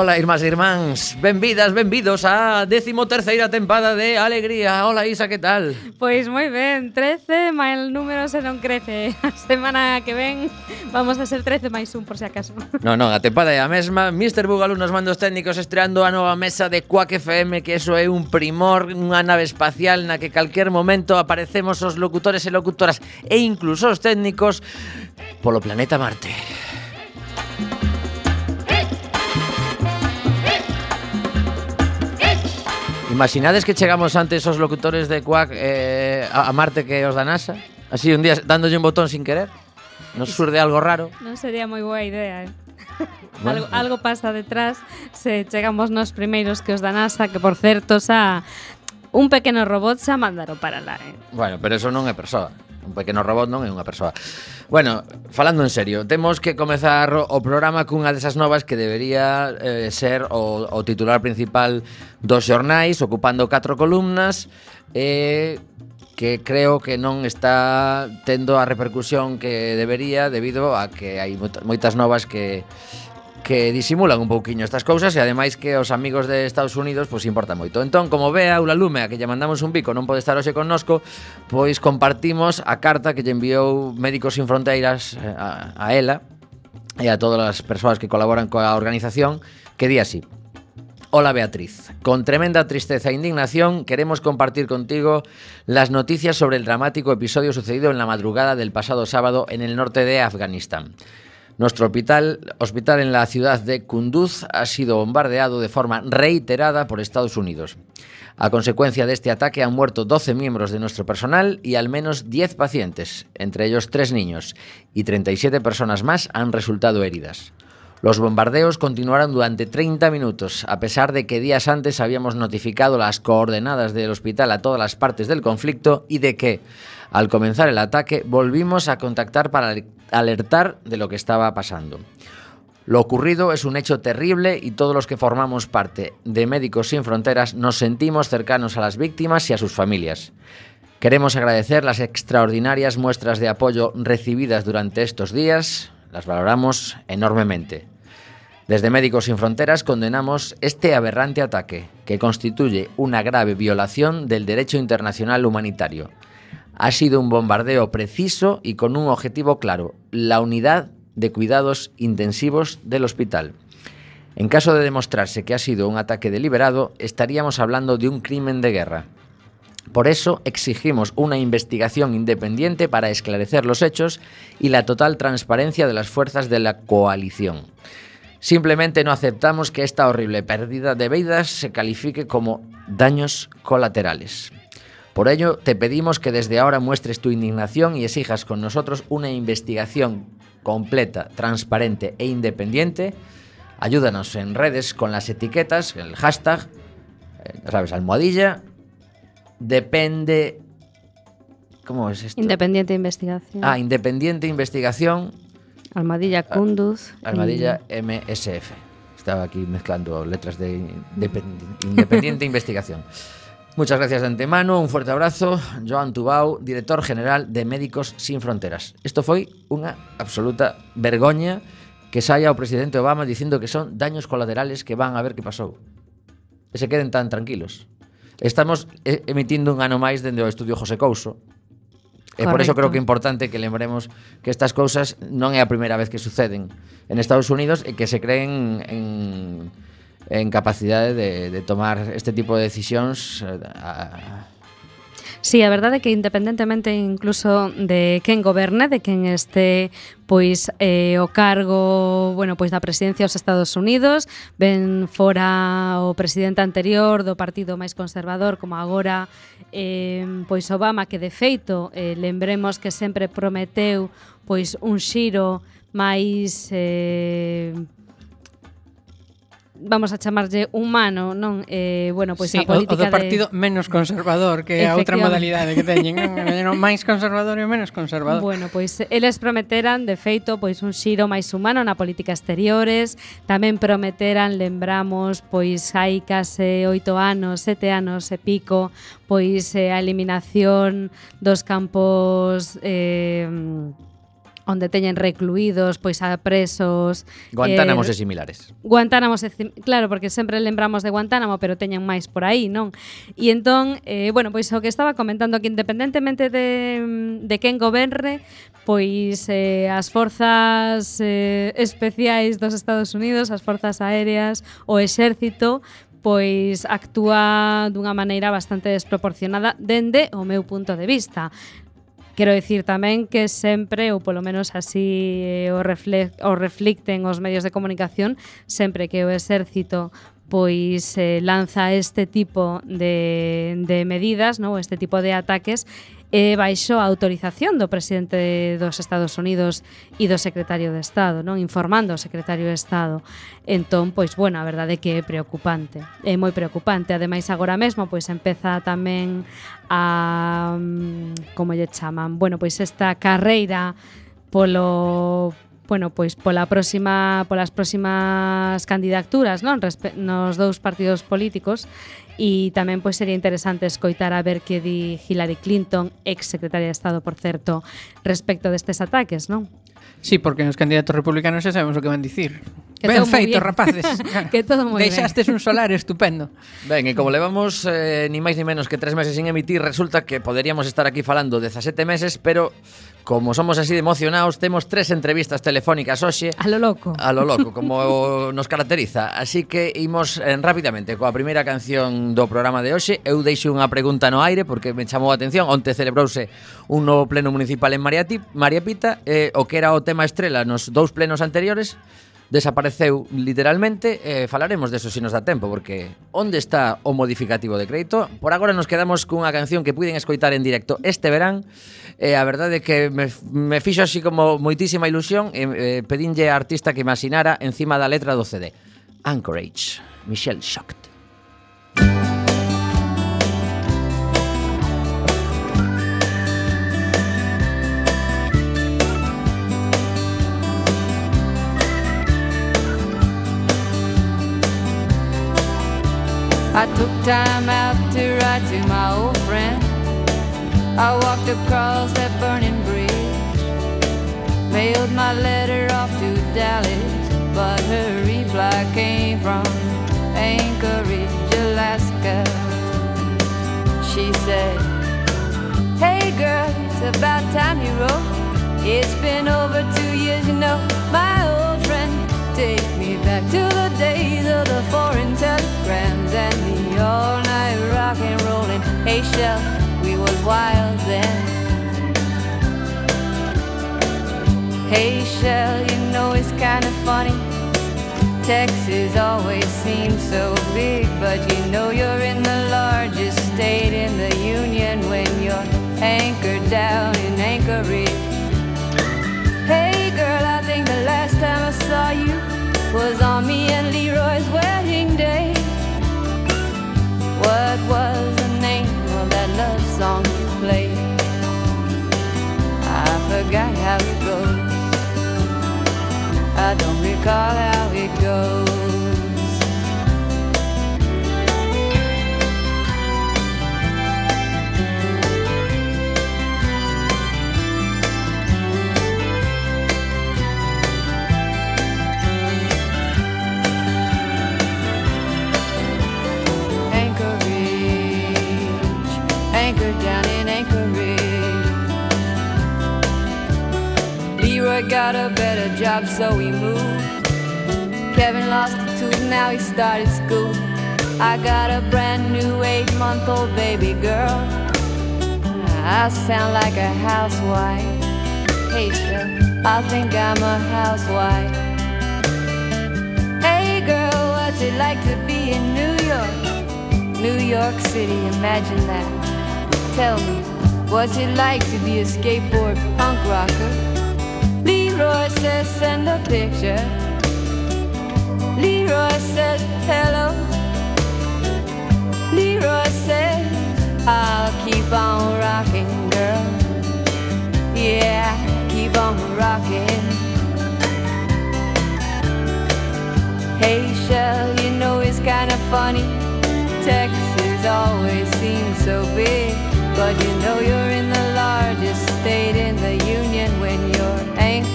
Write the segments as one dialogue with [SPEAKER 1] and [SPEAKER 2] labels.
[SPEAKER 1] Ola, irmás e irmáns, benvidas, benvidos á 13ª tempada de Alegría. Ola, Isa, que tal?
[SPEAKER 2] Pois moi ben, 13, má el número se non crece. A semana que ven vamos a ser 13 máis un, por si acaso.
[SPEAKER 1] Non, non, a tempada é a mesma. Mr. Bugalú nos mandos técnicos estreando a nova mesa de Quack FM, que eso é un primor, unha nave espacial na que calquer momento aparecemos os locutores e locutoras e incluso os técnicos polo planeta Marte. Imaginades que chegamos antes os locutores de Quack eh, a Marte que os da NASA? Así un día dándolle un botón sin querer. Nos surde algo raro.
[SPEAKER 2] Non sería moi boa idea, eh?
[SPEAKER 1] Bueno.
[SPEAKER 2] Algo, algo pasa detrás se chegamos nos primeiros que os da NASA, que por certo xa un pequeno robot xa mandaron para lá. Eh?
[SPEAKER 1] Bueno, pero eso non é persoa un pequeno robot non é unha persoa. Bueno, falando en serio, temos que comezar o programa cunha desas novas que debería eh, ser o, o titular principal dos xornais, ocupando catro columnas, e eh, que creo que non está tendo a repercusión que debería debido a que hai moitas novas que que disimulan un pouquiño estas cousas e ademais que os amigos de Estados Unidos pois importa moito. Entón, como ve a Aula Lume, a que lle mandamos un bico, non pode estar hoxe connosco, pois compartimos a carta que lle enviou Médicos Sin Fronteiras eh, a, a ela e a todas as persoas que colaboran coa organización que di así. Hola Beatriz, con tremenda tristeza e indignación queremos compartir contigo las noticias sobre el dramático episodio sucedido en la madrugada del pasado sábado en el norte de Afganistán. Nuestro hospital, hospital en la ciudad de Kunduz ha sido bombardeado de forma reiterada por Estados Unidos. A consecuencia de este ataque han muerto 12 miembros de nuestro personal y al menos 10 pacientes, entre ellos 3 niños, y 37 personas más han resultado heridas. Los bombardeos continuaron durante 30 minutos, a pesar de que días antes habíamos notificado las coordenadas del hospital a todas las partes del conflicto y de que, al comenzar el ataque, volvimos a contactar para alertar de lo que estaba pasando. Lo ocurrido es un hecho terrible y todos los que formamos parte de Médicos Sin Fronteras nos sentimos cercanos a las víctimas y a sus familias. Queremos agradecer las extraordinarias muestras de apoyo recibidas durante estos días, las valoramos enormemente. Desde Médicos Sin Fronteras condenamos este aberrante ataque, que constituye una grave violación del derecho internacional humanitario. Ha sido un bombardeo preciso y con un objetivo claro, la unidad de cuidados intensivos del hospital. En caso de demostrarse que ha sido un ataque deliberado, estaríamos hablando de un crimen de guerra. Por eso exigimos una investigación independiente para esclarecer los hechos y la total transparencia de las fuerzas de la coalición. Simplemente no aceptamos que esta horrible pérdida de vidas se califique como daños colaterales. Por ello, te pedimos que desde ahora muestres tu indignación y exijas con nosotros una investigación completa, transparente e independiente. Ayúdanos en redes con las etiquetas, el hashtag eh, sabes, almohadilla, depende... ¿Cómo es esto?
[SPEAKER 2] Independiente de investigación.
[SPEAKER 1] Ah, Independiente Investigación,
[SPEAKER 2] Almadilla Kunduz.
[SPEAKER 1] Almohadilla MSF. Estaba aquí mezclando letras de Independ- Independiente Investigación. Muchas gracias de antemano, un fuerte abrazo. Joan Tubau, director general de Médicos Sin Fronteras. Isto foi unha absoluta vergoña que saia o presidente Obama dicindo que son daños colaterales que van a ver que pasou. E se queden tan tranquilos. Estamos emitindo un ano máis dende o estudio José Couso. E por eso creo que é importante que lembremos que estas cousas non é a primeira vez que suceden en Estados Unidos e que se creen en en capacidade de, de tomar este tipo de decisións a, eh, a
[SPEAKER 2] Sí, a verdade é que independentemente incluso de quen goberne, de quen este pois eh, o cargo, bueno, pois da presidencia dos Estados Unidos, ben fora o presidente anterior do partido máis conservador como agora eh, pois Obama que de feito eh, lembremos que sempre prometeu pois un xiro máis eh, vamos a chamarlle humano, non? Eh, bueno, pois
[SPEAKER 3] sí,
[SPEAKER 2] a
[SPEAKER 3] política o,
[SPEAKER 2] o
[SPEAKER 3] do partido
[SPEAKER 2] de...
[SPEAKER 3] menos conservador, que é a outra modalidade que teñen, non? máis conservador e menos conservador.
[SPEAKER 2] Bueno, pois eles prometeran, de feito, pois un xiro máis humano na política exteriores, tamén prometeran, lembramos, pois hai case oito anos, sete anos e pico, pois eh, a eliminación dos campos eh, onde teñen recluídos, pois a presos...
[SPEAKER 1] Guantánamos
[SPEAKER 2] eh,
[SPEAKER 1] e similares.
[SPEAKER 2] Guantánamos, claro, porque sempre lembramos de Guantánamo, pero teñen máis por aí, non? E entón, eh, bueno, pois o que estaba comentando que independentemente de, de quen goberne, pois eh, as forzas eh, especiais dos Estados Unidos, as forzas aéreas, o exército, pois actúa dunha maneira bastante desproporcionada dende o meu punto de vista. Quero dicir tamén que sempre, ou polo menos así eh, o, refle o reflicten os medios de comunicación, sempre que o exército pois eh, lanza este tipo de, de medidas, no? este tipo de ataques, e baixo a autorización do presidente dos Estados Unidos e do secretario de Estado, non informando ao secretario de Estado. Entón, pois, bueno, a verdade é que é preocupante. É moi preocupante. Ademais, agora mesmo, pois, empeza tamén a... Mm, como lle chaman? Bueno, pois esta carreira polo bueno, pois pola próxima polas próximas candidaturas, non? Respe nos dous partidos políticos E tamén pois sería interesante escoitar a ver que di Hillary Clinton, ex secretaria de Estado, por certo, respecto destes ataques, non?
[SPEAKER 3] Sí, porque nos candidatos republicanos xa sabemos o que van dicir.
[SPEAKER 2] Que
[SPEAKER 3] ben feito, rapaces.
[SPEAKER 2] que todo moi
[SPEAKER 3] Deixastes un solar estupendo.
[SPEAKER 1] Ben, e como levamos eh, ni máis ni menos que tres meses sin emitir, resulta que poderíamos estar aquí falando 17 meses, pero Como somos así de emocionados, temos tres entrevistas telefónicas hoxe.
[SPEAKER 2] A lo loco.
[SPEAKER 1] A lo loco, como nos caracteriza. Así que imos eh, rapidamente coa primeira canción do programa de hoxe. Eu deixo unha pregunta no aire porque me chamou a atención. Onte celebrouse un novo pleno municipal en María, Mariapita, eh, o que era o tema estrela nos dous plenos anteriores, desapareceu literalmente eh, falaremos deso se nos dá tempo porque onde está o modificativo de crédito? Por agora nos quedamos cunha canción que puiden escoitar en directo este verán e eh, a verdade é que me, me fixo así como moitísima ilusión e eh, pedinlle a artista que imaginara encima da letra do CD Anchorage, Michelle Schacht
[SPEAKER 4] I took time out to write to my old friend. I walked across that burning bridge, mailed my letter off to Dallas, but her reply came from Anchorage, Alaska. She said, Hey girl, it's about time you wrote. It's been over two years, you know, my old. Take me back to the days of the foreign telegrams and the all night rock and rolling. Hey, Shell, we was wild then. Hey, Shell, you know it's kind of funny. Texas always seems so big, but you know you're in the largest state in the union when you're anchored down in Anchorage think the last time I saw you was on me and Leroy's wedding day. What was the name of that love song you played? I forgot how it goes. I don't recall how it goes. Leroy got a better job, so we moved. Kevin lost a tooth, now he started school. I got a brand new eight month old baby girl. I sound like a housewife. Hey, Chef, I think I'm a housewife. Hey, girl, what's it like to be in New York? New York City, imagine that. Tell me, what's it like to be a skateboard punk rocker? Leroy says, send a picture. Leroy says, hello. Leroy says, I'll keep on rocking, girl. Yeah, keep on rocking. Hey, Shell, you know it's kinda funny. Texas always seems so big, but you know you're in the largest state in the union when you're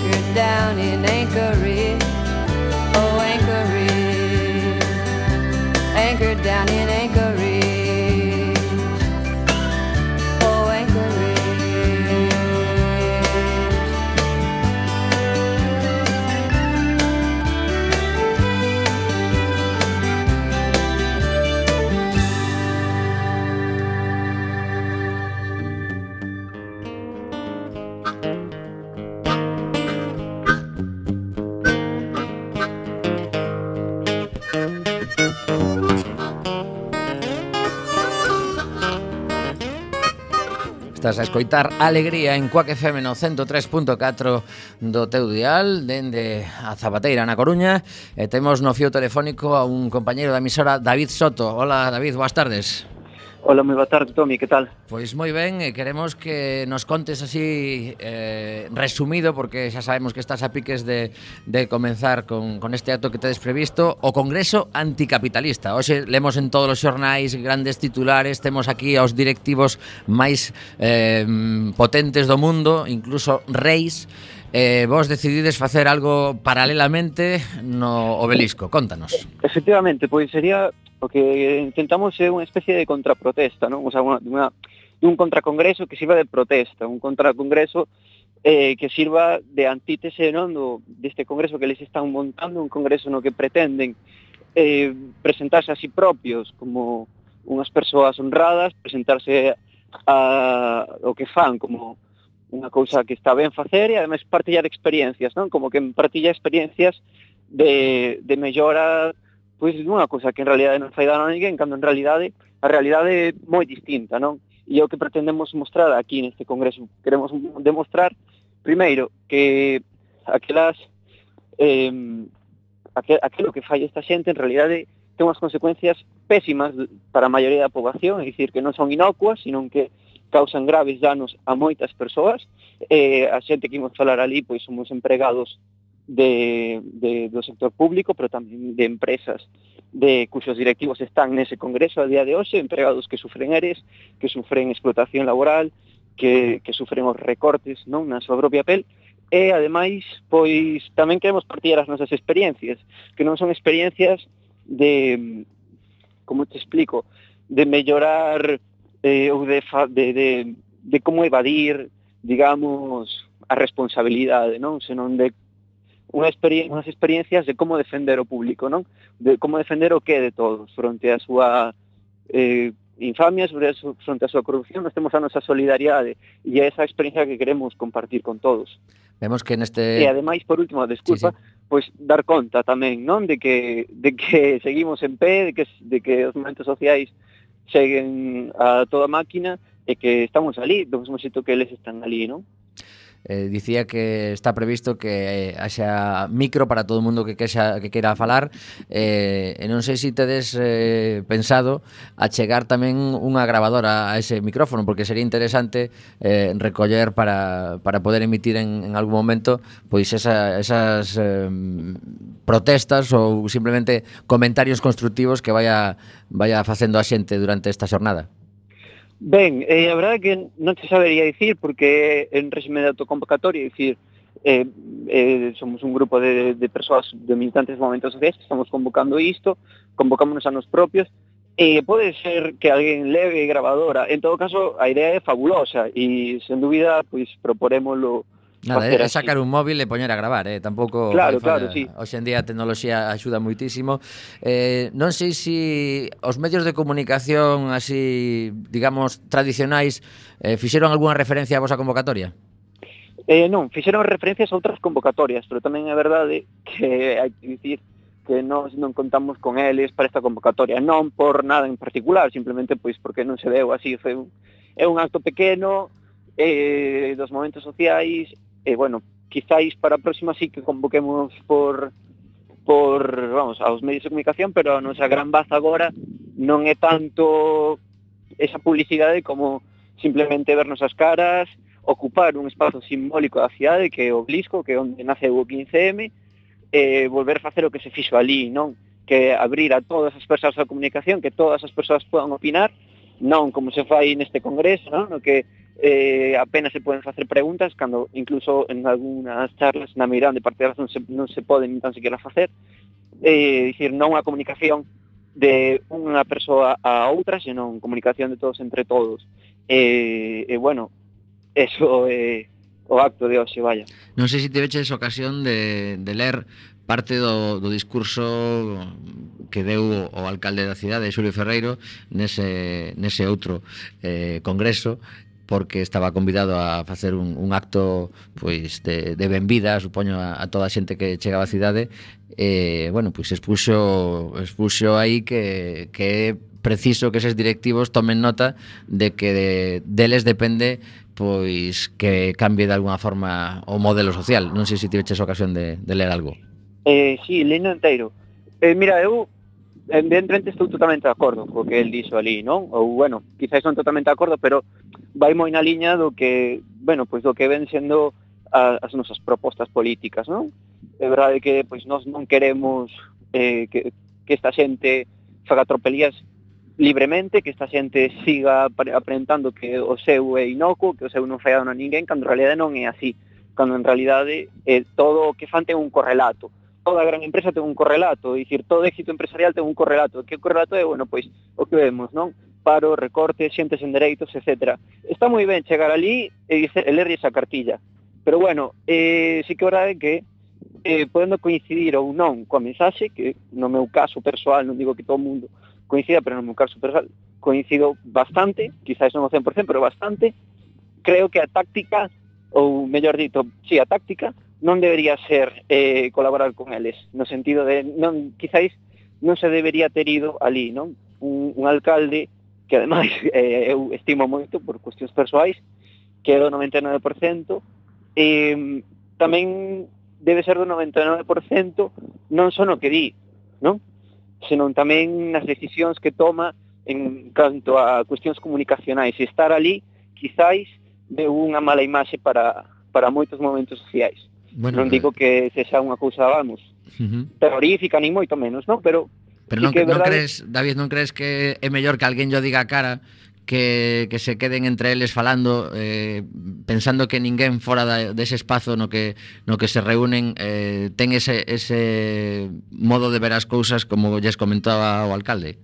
[SPEAKER 4] anchored down in Anchorage. Oh, Anchorage, anchored down in Anchorage.
[SPEAKER 1] Estás a escoitar Alegría en Cuac FM no 103.4 do teu dial Dende a Zapateira na Coruña. E temos no fío telefónico a un compañeiro da emisora David Soto. Hola David, boas tardes.
[SPEAKER 5] Hola, moi boa tarde, Tomi, que tal?
[SPEAKER 1] Pois moi ben, e eh, queremos que nos contes así eh, resumido, porque xa sabemos que estás a piques de, de comenzar con, con este acto que tedes previsto, o Congreso Anticapitalista. Oxe, lemos en todos os xornais grandes titulares, temos aquí aos directivos máis eh, potentes do mundo, incluso reis, eh, vos decidides facer algo paralelamente no obelisco. Contanos.
[SPEAKER 5] Efectivamente, pois sería o que intentamos é unha especie de contraprotesta, non? O sea, unha, unha, un contracongreso que sirva de protesta, un contracongreso eh, que sirva de antítese non do, deste congreso que les están montando, un congreso no que pretenden eh, presentarse a sí propios como unhas persoas honradas, presentarse a, a, o que fan como unha cousa que está ben facer e ademais partillar experiencias, non? Como que partilla experiencias de, de mellora pois unha cousa que en realidade non fai dano a ninguén, cando en realidade a realidade é moi distinta, non? E é o que pretendemos mostrar aquí neste congreso. Queremos demostrar, primeiro, que aquelas eh, aquel, aquilo que fai esta xente en realidade ten unhas consecuencias pésimas para a maioría da poboación, é dicir, que non son inocuas, sino que causan graves danos a moitas persoas. Eh, a xente que imos falar ali, pois somos empregados de, de, do sector público, pero tamén de empresas de cuxos directivos están nese congreso a día de hoxe, empregados que sufren eres, que sufren explotación laboral, que, que sufren os recortes non na súa propia pel, e ademais, pois tamén queremos partillar as nosas experiencias, que non son experiencias de, como te explico, de mellorar eh, ou de, fa, de, de, de como evadir, digamos, a responsabilidade, non? Senón de unha experien unhas experiencias de como defender o público, non? De como defender o que de todos fronte a súa eh, infamia, sobre a súa, fronte a súa corrupción, nós temos a nosa solidariedade e é esa experiencia que queremos compartir con todos.
[SPEAKER 1] Vemos que neste
[SPEAKER 5] E ademais, por último, desculpa, sí, sí. pois dar conta tamén, non, de que de que seguimos en pé, de que de que os momentos sociais seguen a toda máquina e que estamos ali, do mesmo xeito que eles están ali, non?
[SPEAKER 1] eh, dicía que está previsto que eh, haxa micro para todo o mundo que queixa, que queira falar eh, e non sei se tedes eh, pensado achegar tamén unha grabadora a ese micrófono porque sería interesante eh, recoller para, para poder emitir en, en algún momento pois esa, esas eh, protestas ou simplemente comentarios constructivos que vaya, vaya facendo a xente durante esta xornada.
[SPEAKER 5] Ben, eh, a verdade é que non se sabería dicir porque en régimen de autoconvocatoria, é dicir, eh, eh, somos un grupo de, de persoas, de militantes de momentos sociais que estamos convocando isto, convocámonos a nos propios, e eh, pode ser que alguén leve gravadora. En todo caso, a idea é fabulosa e, sen dúbida, pois proporémolo
[SPEAKER 1] Nada, é,
[SPEAKER 5] é
[SPEAKER 1] sacar un móvil e poñer a gravar, eh? tampouco...
[SPEAKER 5] Claro, claro, sí.
[SPEAKER 1] Hoxe en día a tecnoloxía axuda moitísimo. Eh, non sei se si os medios de comunicación así, digamos, tradicionais eh, fixeron algunha referencia a vosa convocatoria?
[SPEAKER 5] Eh, non, fixeron referencias a outras convocatorias, pero tamén é verdade que hai que dicir que nós non contamos con eles para esta convocatoria, non por nada en particular, simplemente pois porque non se deu así, foi un, é un acto pequeno, eh, dos momentos sociais e bueno, quizáis para a próxima sí que convoquemos por por, vamos, aos medios de comunicación, pero a nosa gran baza agora non é tanto esa publicidade como simplemente vernos as caras, ocupar un espazo simbólico da cidade que é o Blisco, que é onde nace o 15M, e volver a facer o que se fixo ali, non? Que abrir a todas as persoas da comunicación, que todas as persoas podan opinar, non como se fai neste congreso, non? No que eh, apenas se poden facer preguntas, cando incluso en algunhas charlas na mirada de parte de razón se, non se poden tan sequera facer, eh, dicir, non a comunicación de unha persoa a outra, senón comunicación de todos entre todos. E, eh, eh, bueno, eso é eh, o acto de hoxe, vaya.
[SPEAKER 1] Non sei se te veches ocasión de, de ler parte do, do discurso que deu o alcalde da cidade, Xulio Ferreiro, nese, nese outro eh, congreso porque estaba convidado a facer un, un acto pois de, de benvida, supoño a, a toda a xente que chegaba á cidade, e, bueno, pois expuxo, expuxo aí que, que é preciso que eses directivos tomen nota de que de, deles depende pois que cambie de alguna forma o modelo social. Non sei se tiveches ocasión de, de ler algo.
[SPEAKER 5] Eh, sí, lendo inteiro. Eh, mira, eu evidentemente estou totalmente de acordo co que el dixo ali, non? Ou, bueno, quizás non totalmente de acordo, pero vai moi na liña do que, bueno, pois do que ven sendo a, as nosas propostas políticas, non? É verdade que pois nós non queremos eh, que, que esta xente faga tropelías libremente, que esta xente siga aparentando que o seu é inocuo, que o seu non fai dano a ninguén, cando en realidade non é así, cando en realidade eh, todo o que fan ten un correlato toda gran empresa ten un correlato, dicir, todo éxito empresarial ten un correlato, que correlato é, bueno, pois, o que vemos, non? Paro, recortes, xentes en dereitos, etc. Está moi ben chegar ali e, dice, e ler esa cartilla, pero bueno, eh, sí que verdade que eh, podendo coincidir ou non coa mensaxe, que no meu caso persoal, non digo que todo o mundo coincida, pero no meu caso persoal coincido bastante, quizás non o 100%, pero bastante, creo que a táctica, ou mellor dito, sí, a táctica, non debería ser eh, colaborar con eles, no sentido de non quizáis non se debería ter ido ali, non? Un, un alcalde que ademais eh, eu estimo moito por cuestións persoais, que é do 99%, eh, tamén debe ser do 99% non só no que di, non? senón tamén nas decisións que toma en canto a cuestións comunicacionais. E estar ali, quizáis, deu unha mala imaxe para, para moitos momentos sociais.
[SPEAKER 1] Bueno,
[SPEAKER 5] non digo que sexa unha cousa, vamos,
[SPEAKER 1] uh -huh.
[SPEAKER 5] terrorífica, nin moito menos, non? Pero
[SPEAKER 1] Pero non,
[SPEAKER 5] que
[SPEAKER 1] non crees, David, non crees que é mellor que alguén yo diga a cara que, que se queden entre eles falando eh, pensando que ninguén fora da, dese espazo no que no que se reúnen eh, ten ese, ese modo de ver as cousas como lles comentaba o alcalde?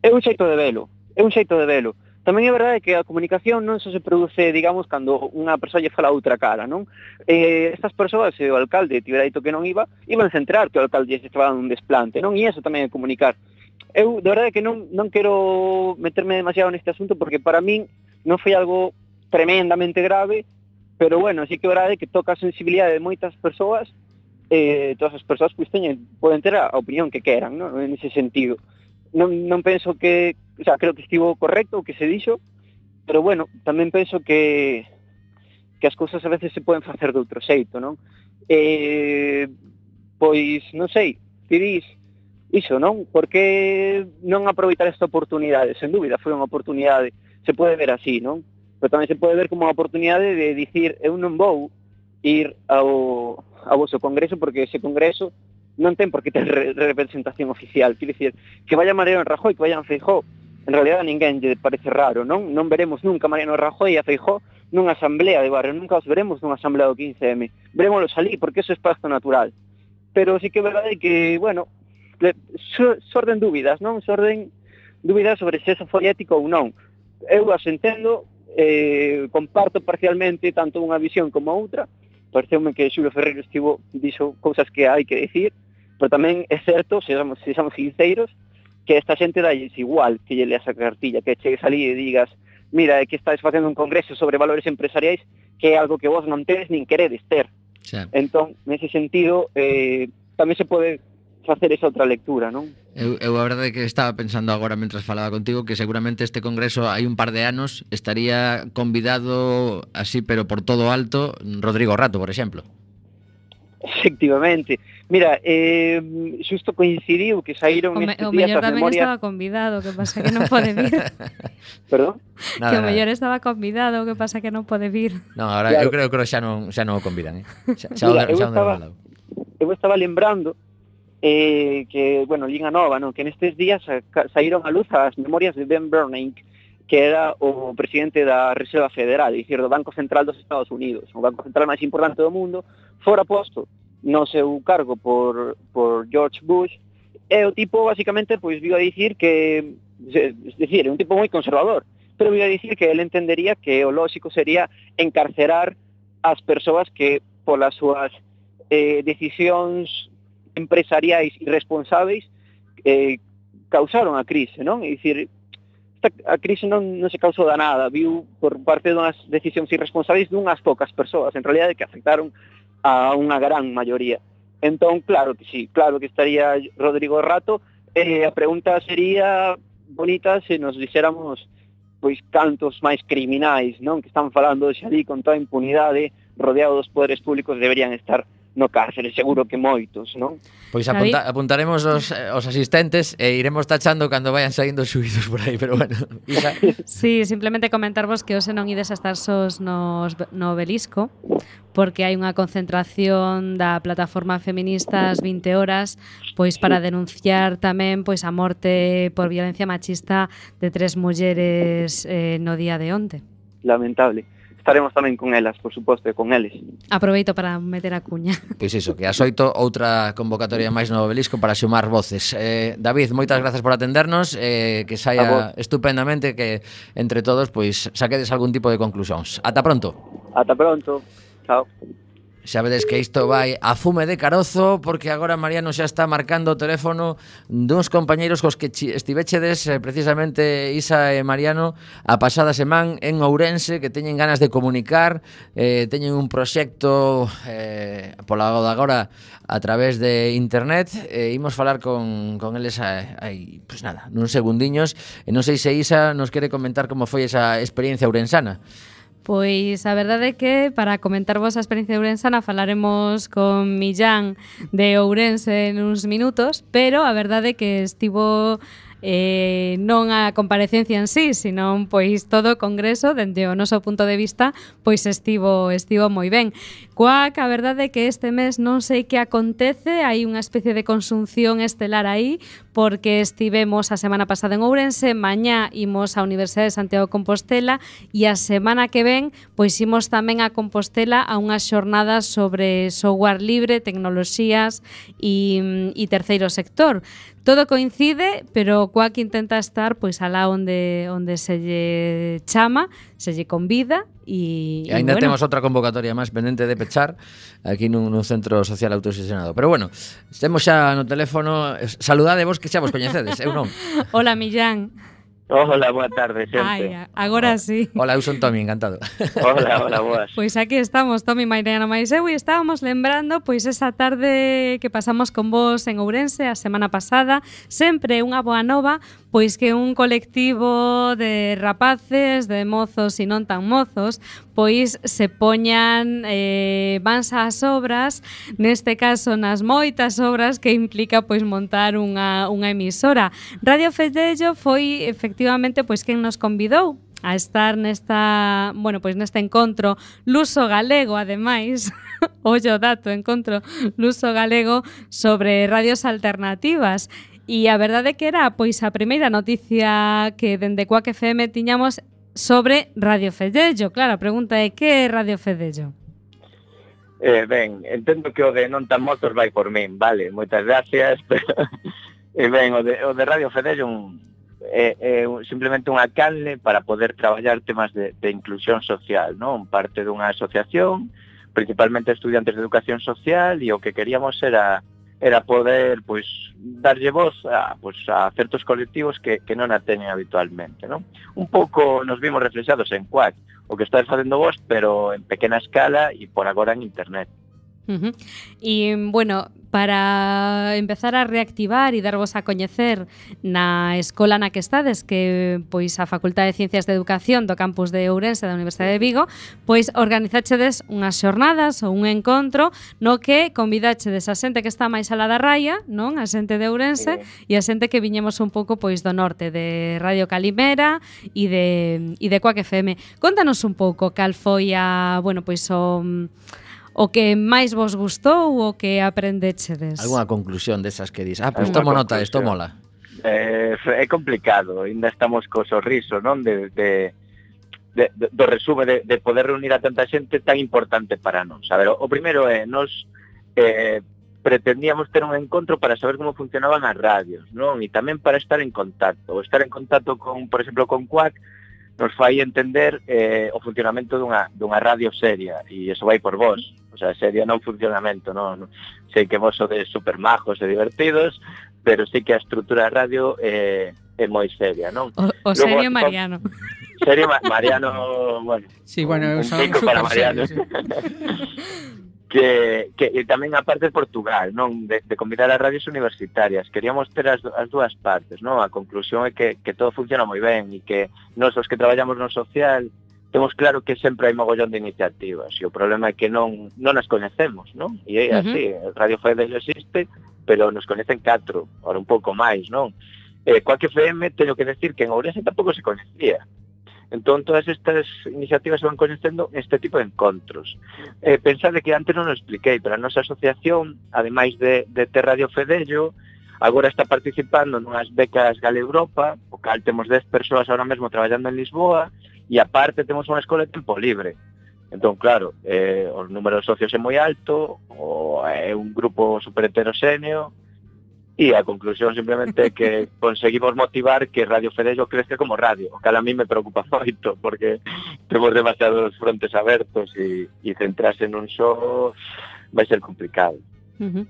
[SPEAKER 5] É un xeito de velo, é un xeito de velo. Tamén é verdade que a comunicación non só se produce, digamos, cando unha persoa lle fala a outra cara, non? Eh, estas persoas, se o alcalde tivera dito que non iba, iban a centrar que o alcalde se estaba dando un desplante, non? E iso tamén é comunicar. Eu, de verdade, que non, non quero meterme demasiado neste asunto porque para min non foi algo tremendamente grave, pero bueno, sí que é verdade que toca a sensibilidade de moitas persoas eh, todas as persoas pois teñen, poden ter a opinión que queran, non? en ese sentido. Non, non penso que, o sea, creo que estivo correcto o que se dixo, pero bueno, tamén penso que que as cousas a veces se poden facer de outro xeito, non? Eh, pois, non sei, ti dis iso, non? Por que non aproveitar esta oportunidade? Sen dúbida, foi unha oportunidade, se pode ver así, non? Pero tamén se pode ver como unha oportunidade de dicir, eu non vou ir ao, ao vosso congreso, porque ese congreso non ten por que ter representación oficial. Quer dicir, que vaya Mariano Rajoy, que vayan Feijó, en realidad a ninguén lle parece raro, non? Non veremos nunca Mariano Rajoy a Feijó nunha asamblea de barrio, nunca os veremos nunha asamblea do 15M. Veremoslo ali, porque eso é espazo natural. Pero sí que é verdade que, bueno, xorden dúbidas, non? Xorden dúbidas sobre se eso foi ético ou non. Eu as entendo, eh, comparto parcialmente tanto unha visión como outra, pareceume que Xulio Ferreiro estivo, dixo cousas que hai que decir, pero tamén é certo, se somos, se somos sinceiros, que esta xente dais igual que lle leas a cartilla, que chegues ali e digas mira, é que estáis facendo un congreso sobre valores empresariais que é algo que vos non tedes nin queredes ter.
[SPEAKER 1] Xa.
[SPEAKER 5] Entón, nese sentido, eh, tamén se pode facer esa outra lectura, non?
[SPEAKER 1] Eu, eu a verdade que estaba pensando agora mentras falaba contigo que seguramente este congreso hai un par de anos estaría convidado así pero por todo alto Rodrigo Rato, por exemplo.
[SPEAKER 5] Efectivamente. Mira, eh, xusto coincidiu que saíron
[SPEAKER 2] o me,
[SPEAKER 5] estes
[SPEAKER 2] o
[SPEAKER 5] días as memorias...
[SPEAKER 2] O estaba convidado, que pasa que non pode vir.
[SPEAKER 5] Perdón?
[SPEAKER 1] Nada,
[SPEAKER 2] que o mellor estaba convidado, que pasa que non pode vir.
[SPEAKER 1] Non, agora
[SPEAKER 5] claro.
[SPEAKER 1] eu creo que xa non, xa non o convidan, eh? Xa, xa,
[SPEAKER 5] Mira,
[SPEAKER 1] xa, xa eu,
[SPEAKER 5] estaba, eu estaba lembrando eh, que, bueno, Linga Nova, non? que nestes días saíron a luz as memorias de Ben Bernanke, que era o presidente da Reserva Federal, dicir, do Banco Central dos Estados Unidos, o banco central máis importante do mundo, fora posto no seu cargo por, por George Bush, e o tipo basicamente pois viu a dicir que es decir, é un tipo moi conservador, pero viu a dicir que ele entendería que o lógico sería encarcerar as persoas que polas súas eh, decisións empresariais irresponsáveis eh, causaron a crise, non? É dicir, esta, a crise non, non se causou da nada, viu por parte dunhas decisións irresponsáveis dunhas pocas persoas, en realidade que afectaron a unha gran maioría. Entón, claro que sí, claro que estaría Rodrigo Rato, eh, a pregunta sería bonita se nos dixéramos pois cantos máis criminais, non, que están falando xa ali con toda impunidade, rodeados dos poderes públicos deberían estar no cárcere, seguro que moitos, non?
[SPEAKER 1] Pois apunta, apuntaremos os, os asistentes e iremos tachando cando vayan saindo subidos por aí, pero bueno. Isa.
[SPEAKER 2] sí, simplemente comentarvos que hoxe non ides a estar sós nos, no obelisco, porque hai unha concentración da plataforma feministas 20 horas pois para denunciar tamén pois a morte por violencia machista de tres mulleres eh, no día de onte.
[SPEAKER 5] Lamentable estaremos tamén con elas, por suposto, e con eles.
[SPEAKER 2] Aproveito para meter a cuña.
[SPEAKER 1] Pois iso, que as oito outra convocatoria máis no obelisco para xumar voces. Eh, David, moitas grazas por atendernos, eh, que saia estupendamente, que entre todos pois saquedes algún tipo de conclusións. Ata pronto.
[SPEAKER 5] Ata pronto. Chao.
[SPEAKER 1] Xa vedes que isto vai a fume de carozo porque agora Mariano xa está marcando o teléfono duns compañeiros cos que estivechedes eh, precisamente Isa e Mariano a pasada semana en Ourense que teñen ganas de comunicar, eh, teñen un proxecto eh, pola de agora a través de internet e eh, imos falar con, con eles aí, pois pues nada, nun segundiños e non sei se Isa nos quere comentar como foi esa experiencia ourensana.
[SPEAKER 2] Pois a verdade é que para comentarvos a experiencia ourensana falaremos con Millán de Ourense en uns minutos, pero a verdade é que estivo eh, non a comparecencia en sí, senón pois todo o Congreso, dende o noso punto de vista, pois estivo estivo moi ben. Coac, a verdade é que este mes non sei que acontece, hai unha especie de consunción estelar aí, porque estivemos a semana pasada en Ourense, mañá imos á Universidade de Santiago de Compostela e a semana que ven pois imos tamén a Compostela a unha xornada sobre software libre, tecnoloxías e, e mm, terceiro sector todo coincide, pero Quack intenta estar pois alá onde onde se lle chama, se lle convida e,
[SPEAKER 1] e ainda
[SPEAKER 2] bueno.
[SPEAKER 1] temos outra convocatoria máis pendente de pechar aquí nun, nun centro social autosesionado. Pero bueno, temos xa no teléfono, saludade vos que xa vos coñecedes, eu non.
[SPEAKER 2] Hola Millán.
[SPEAKER 5] Hola, boa tarde,
[SPEAKER 2] xente. Ai, agora sí.
[SPEAKER 1] Hola, eu son Tomi, encantado.
[SPEAKER 5] Hola, hola, boas.
[SPEAKER 2] Pois aquí estamos, Tomi Mariana máis eu, e estábamos lembrando pois esa tarde que pasamos con vos en Ourense a semana pasada, sempre unha boa nova, pois que un colectivo de rapaces, de mozos e non tan mozos, pois se poñan eh, vans as obras, neste caso nas moitas obras que implica pois montar unha, unha emisora. Radio Fedello foi efectivamente pois quen nos convidou a estar nesta, bueno, pois neste encontro luso galego, ademais, ollo dato, encontro luso galego sobre radios alternativas. E a verdade que era pois a primeira noticia que dende Coac FM tiñamos sobre Radio Fedello. Claro, a pregunta é que é Radio Fedello?
[SPEAKER 6] Eh, ben, entendo que o de non tan motos vai por min, vale, moitas gracias. Pero, e ben, o de, o de Radio Fedello un, eh, eh, é, é simplemente unha canle para poder traballar temas de, de inclusión social, non? Parte dunha asociación, principalmente estudiantes de educación social, e o que queríamos era era poder pois darlle voz a, pois, a certos colectivos que, que non a teñen habitualmente, non? Un pouco nos vimos reflexados en Quack, o que estáis facendo vos, pero en pequena escala e por agora en internet.
[SPEAKER 2] Uh -huh. E, bueno, para empezar a reactivar e darvos a coñecer na escola na que estades, que pois a Facultade de Ciencias de Educación do campus de Ourense da Universidade de Vigo, pois organizachedes unhas xornadas ou un encontro no que convidachedes a xente que está máis alá da raia, non? A xente de Ourense sí. e a xente que viñemos un pouco pois do norte, de Radio Calimera e de e de Coac FM. Contanos un pouco cal foi a, bueno, pois o o que máis vos gustou ou o que aprendechedes?
[SPEAKER 1] Alguna conclusión desas que dis, ah, pois pues tomo nota, isto mola.
[SPEAKER 6] Eh, é complicado, ainda estamos co sorriso, non? De, de, de, de do resume de, de poder reunir a tanta xente tan importante para nós. A ver, o primeiro é, nos eh, pretendíamos ter un encontro para saber como funcionaban as radios, non? E tamén para estar en contacto, o estar en contacto con, por exemplo, con Quack, nos fai entender eh, o funcionamento dunha, dunha radio seria, e iso vai por vos, O sea, sería non funcionamento, non? Sei que vos sodes super majos e divertidos, pero sí que a estrutura de radio é, é moi seria, non?
[SPEAKER 2] O, o Luego, serio Mariano.
[SPEAKER 6] Serio ma Mariano, bueno.
[SPEAKER 3] Sí, bueno,
[SPEAKER 6] eu son para Mariano. Serio, sí. que, que e tamén a parte Portugal, non de, de convidar as radios universitarias. Queríamos ter as, as dúas partes, non? A conclusión é que, que todo funciona moi ben e que nós os que traballamos no social temos claro que sempre hai mogollón de iniciativas e o problema é que non non as coñecemos, non? E é así, uh -huh. Radio Fedel existe, pero nos coñecen catro, ora un pouco máis, non? Eh, Coac FM teño que decir que en Ourense tampouco se coñecía. Entón, todas estas iniciativas se van coñecendo este tipo de encontros. Eh, pensade que antes non o expliquei, pero a nosa asociación, ademais de, de ter Radio Fedello, agora está participando nunhas becas Gale Europa, o cal temos 10 persoas ahora mesmo traballando en Lisboa, e aparte temos unha escola de tempo libre. Entón, claro, eh, o número de socios é moi alto, o é un grupo super heteroxéneo, E a conclusión simplemente é que conseguimos motivar que Radio Fedello crezca como radio, o cal a mí me preocupa moito, porque temos demasiados frontes abertos e, e centrarse nun só vai ser complicado.
[SPEAKER 2] Uh -huh.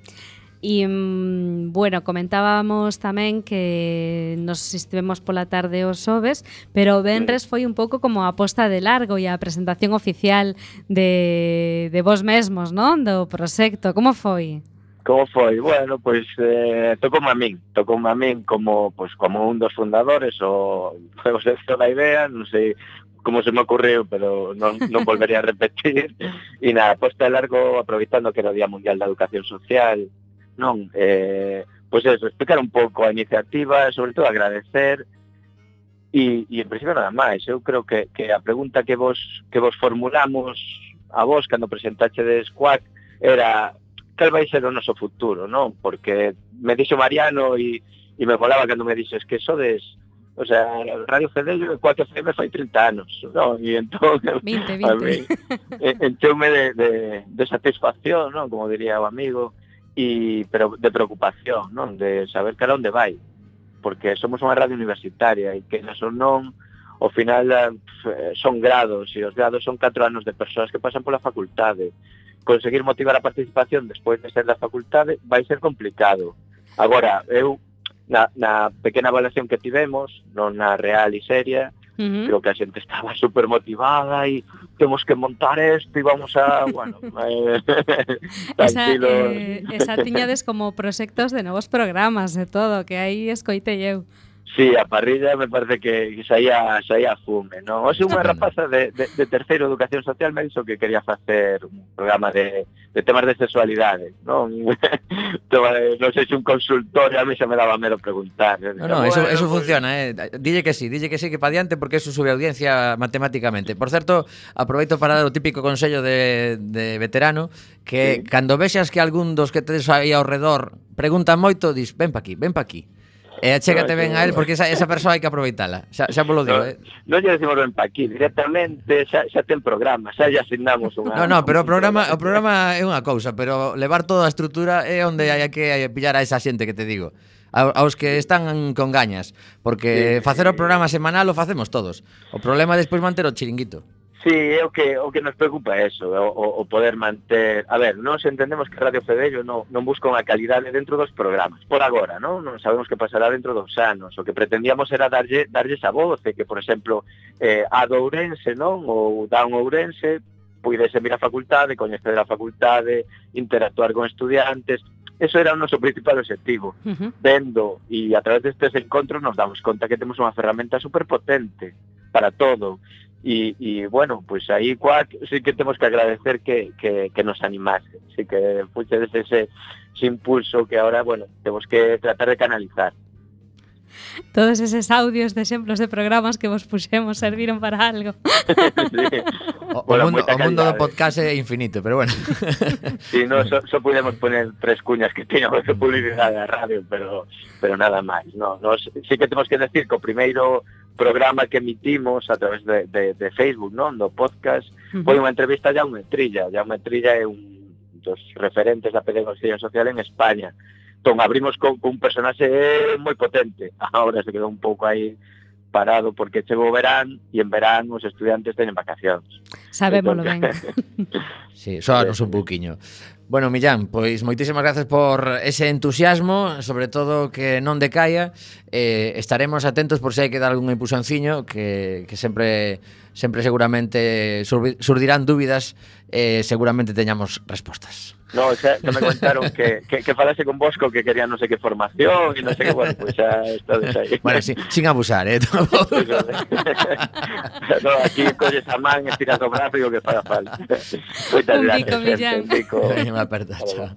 [SPEAKER 2] E, mm, bueno, comentábamos tamén que nos estivemos pola tarde os xoves, pero o Benres foi un pouco como a posta de largo e a presentación oficial de, de vos mesmos, non? Do proxecto. Como foi?
[SPEAKER 6] Como foi? Bueno, pois eh, tocou a min, tocou a min como, pois, como un dos fundadores o foi o sexto idea, non sei como se me ocurriu, pero non, non volvería a repetir. E nada, posta de largo aproveitando que era o Día Mundial da Educación Social, non? Eh, pois pues eso, explicar un pouco a iniciativa, sobre todo agradecer, e, e en principio nada máis, eu creo que, que a pregunta que vos, que vos formulamos a vos cando presentaxedes Quack era cal vai ser o noso futuro, non? Porque me dixo Mariano e, e me volaba cando me dixo es que sodes O sea, Radio Fedello e 4 FM fai 30 anos, non? E entón,
[SPEAKER 2] 20, 20. a mí,
[SPEAKER 6] enteume de, de, de satisfacción, non? Como diría o amigo, e pero de preocupación, non? De saber cara onde vai. Porque somos unha radio universitaria e que nos non ao final eh, son grados e os grados son 4 anos de persoas que pasan pola facultade. Conseguir motivar a participación despois de ser da facultade vai ser complicado. Agora, eu na, na pequena evaluación que tivemos, non na real e seria, Uh -huh. Creo que a xente estaba super motivada e temos que montar isto e vamos a, bueno, eh.
[SPEAKER 2] Esa, eh, esa tiñades como proxectos de novos programas e todo, que aí escoite eu.
[SPEAKER 6] Sí, a parrilla me parece que, que saía, saía fume, non? Oxe, unha rapaza de, de, de terceiro educación social me dixo que quería facer un programa de, de temas de sexualidade, non? non sei se un consultor a mí xa me daba mero preguntar.
[SPEAKER 1] No, no, eso,
[SPEAKER 6] bueno,
[SPEAKER 1] eso
[SPEAKER 6] pues...
[SPEAKER 1] funciona, eh? Dille que sí, dille que sí, que pa diante, porque eso sube audiencia matemáticamente. Por certo, aproveito para dar o típico consello de, de veterano, que
[SPEAKER 6] sí.
[SPEAKER 1] cando vexas que algún dos que tedes aí ao redor pregunta moito, dis, ven pa aquí, ven pa aquí E achégate ben a él, porque esa, esa persoa hai que aproveitala. Xa, xa polo digo,
[SPEAKER 6] no,
[SPEAKER 1] eh.
[SPEAKER 6] Non lle decimos ben pa aquí, directamente xa, xa ten programa, xa lle asignamos unha...
[SPEAKER 1] No, no, pero o programa, o programa é unha cousa, pero levar toda a estrutura é onde hai que pillar a esa xente que te digo aos que están con gañas, porque facer o programa semanal o facemos todos. O problema é despois manter o chiringuito.
[SPEAKER 6] Sí, é o que o que nos preocupa é eso, o, o poder manter... A ver, nós entendemos que Radio Fedello non, non busca unha calidade dentro dos programas, por agora, non? Non sabemos que pasará dentro dos anos. O que pretendíamos era darlle, darlle esa voz, que, por exemplo, eh, a do Ourense, non? Ou da un Ourense, puidese vir a facultade, coñecer a facultade, interactuar con estudiantes, Eso era o noso principal objetivo.
[SPEAKER 2] Uh -huh.
[SPEAKER 6] Vendo e a través destes encontros nos damos conta que temos unha ferramenta superpotente para todo. E, e bueno, pues aí cuac sí que temos que agradecer que, que, que nos animase sí que puxedes ese, ese impulso que ahora, bueno, temos que tratar de canalizar
[SPEAKER 2] Todos eses audios de exemplos de programas que vos puxemos serviron para algo.
[SPEAKER 6] sí,
[SPEAKER 1] O, o mundo, o mundo do
[SPEAKER 6] calidade.
[SPEAKER 1] podcast é infinito, pero bueno.
[SPEAKER 6] sí no, so, so pudemos poner tres cuñas que teñamos de publicidade a radio pero, pero nada máis no, nos, sí que temos que decir que o primeiro programa que emitimos a través de, de, de Facebook, non? Do podcast, uh -huh. foi unha entrevista a Jaume Trilla. Jaume Trilla é un dos referentes da pedagogía social en España. Entón, abrimos con, con un personaxe moi potente. Ahora se quedou un pouco aí parado porque chegou o verán e en verán os estudiantes teñen vacacións.
[SPEAKER 2] Sabémolo entón, ben.
[SPEAKER 1] sí, sóanos un buquiño. Bueno, Millán, pois moitísimas gracias por ese entusiasmo, sobre todo que non decaia. Eh, estaremos atentos por se hai que dar algún impulsanciño que, que sempre sempre seguramente surdirán dúbidas e eh, seguramente teñamos respostas.
[SPEAKER 6] No, xa, xa me contaron que, que, que falase con Bosco que quería non sei que formación e non sei que, bueno, pois xa estades aí.
[SPEAKER 1] Bueno, sin, sin abusar, eh?
[SPEAKER 6] no, aquí colles a man, estiras o brazo e o que faga falta. Moitas
[SPEAKER 2] Un
[SPEAKER 6] gracias,
[SPEAKER 2] bico, Millán.
[SPEAKER 6] un bico.
[SPEAKER 1] Me aperta, chao.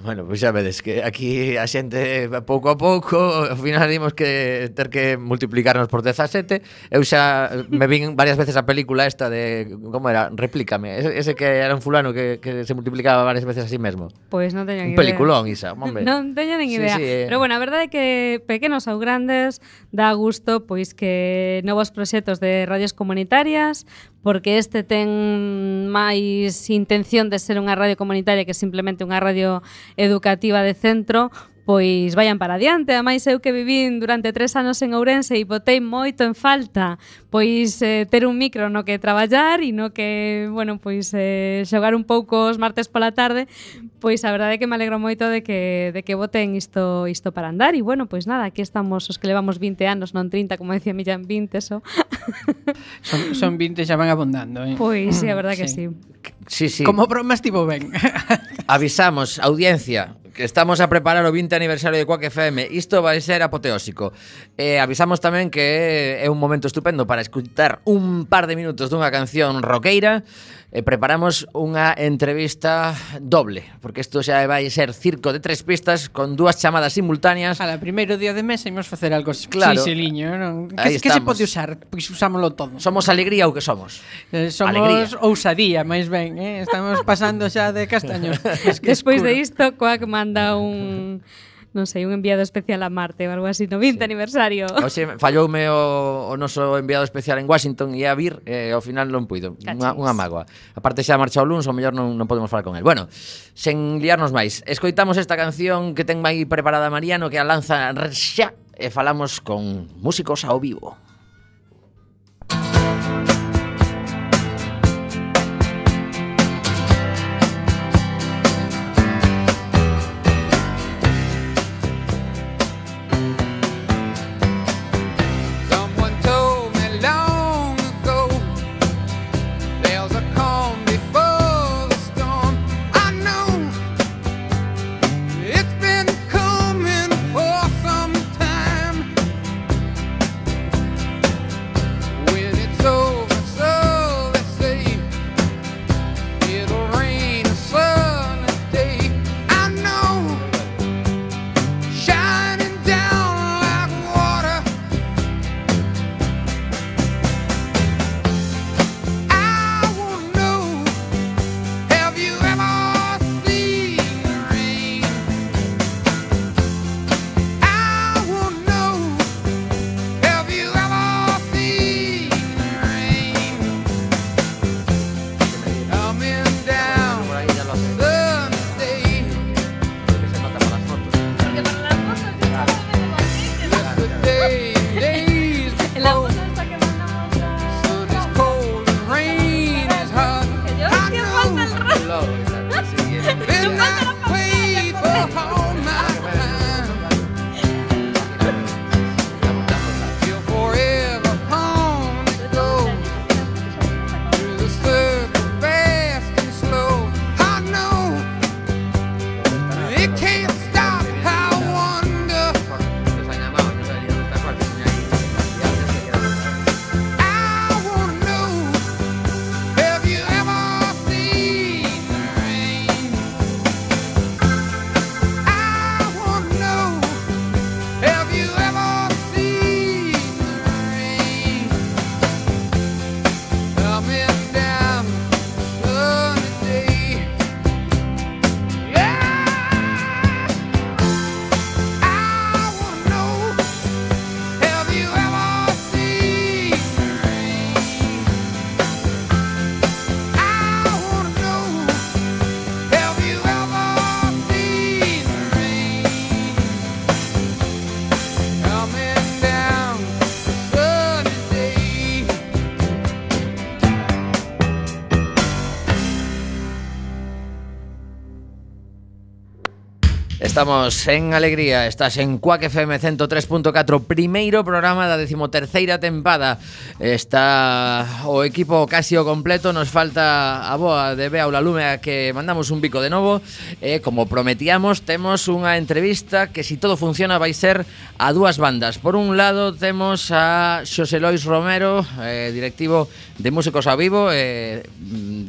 [SPEAKER 1] Bueno, pois pues xa vedes que aquí a xente pouco a pouco, ao final dimos que ter que multiplicarnos por 17. Eu xa me vin varias veces a película esta de como era, Replícame, ese, ese que era un fulano que, que se multiplicaba varias veces a sí mesmo.
[SPEAKER 2] Pois pues non teño
[SPEAKER 1] un
[SPEAKER 2] idea.
[SPEAKER 1] Un peliculón, Isa, hombre.
[SPEAKER 2] Non teño nin idea.
[SPEAKER 1] Sí, sí, eh.
[SPEAKER 2] Pero bueno, a verdade é que pequenos ou grandes dá gusto pois que novos proxectos de radios comunitarias porque este ten máis intención de ser unha radio comunitaria que simplemente unha radio educativa de centro, pois vayan para adiante. Ademais, eu que vivín durante tres anos en Ourense e botei moito en falta pois eh, ter un micro no que traballar e no que, bueno, pois eh, xogar un pouco os martes pola tarde, pois a verdade é que me alegro moito de que, de que boten isto, isto para andar. E bueno, pois nada, aquí estamos os que levamos 20 anos, non 30, como decía Millán, 20 eso.
[SPEAKER 3] Son, son 20 xa van abundando, eh?
[SPEAKER 2] Pois sí, a verdade sí. que sí.
[SPEAKER 1] Sí, sí.
[SPEAKER 3] Como bromas tipo ben.
[SPEAKER 1] Avisamos, audiencia, Estamos a preparar o 20 aniversario de Quack FM Isto vai ser apoteósico. Eh, Avisamos tamén que é un momento estupendo Para escutar un par de minutos dunha canción roqueira e preparamos unha entrevista doble, porque isto xa vai ser circo de tres pistas con dúas chamadas simultáneas.
[SPEAKER 3] Ala, primeiro día de mes imos facer algo
[SPEAKER 1] claro,
[SPEAKER 3] xiseliño, non? Que, que se pode usar? Pois usámoslo todo.
[SPEAKER 1] Somos alegría ou que somos?
[SPEAKER 3] Eh, somos
[SPEAKER 1] alegría.
[SPEAKER 3] ousadía, máis ben, eh? estamos pasando xa de castaños.
[SPEAKER 2] Despois de isto, Coac manda un non sei, un enviado especial a Marte ou algo así no 20 sí. aniversario.
[SPEAKER 1] Oxe, falloume o, o noso enviado especial en Washington e a vir e eh, ao final non puido. Unha, unha mágoa. parte xa marcha o luns, o mellor non, non podemos falar con el. Bueno, sen liarnos máis, escoitamos esta canción que ten aí preparada Mariano que a lanza xa e falamos con músicos ao vivo. Estamos en alegría, estás en Cuac FM 103.4, primeiro programa da decimoterceira tempada. Está o equipo casi o completo, nos falta a boa de Bea Ulalume a que mandamos un bico de novo. E, eh, como prometíamos, temos unha entrevista que, si todo funciona, vai ser a dúas bandas. Por un lado, temos a Xosé Lois Romero, eh, directivo de Músicos a Vivo, eh,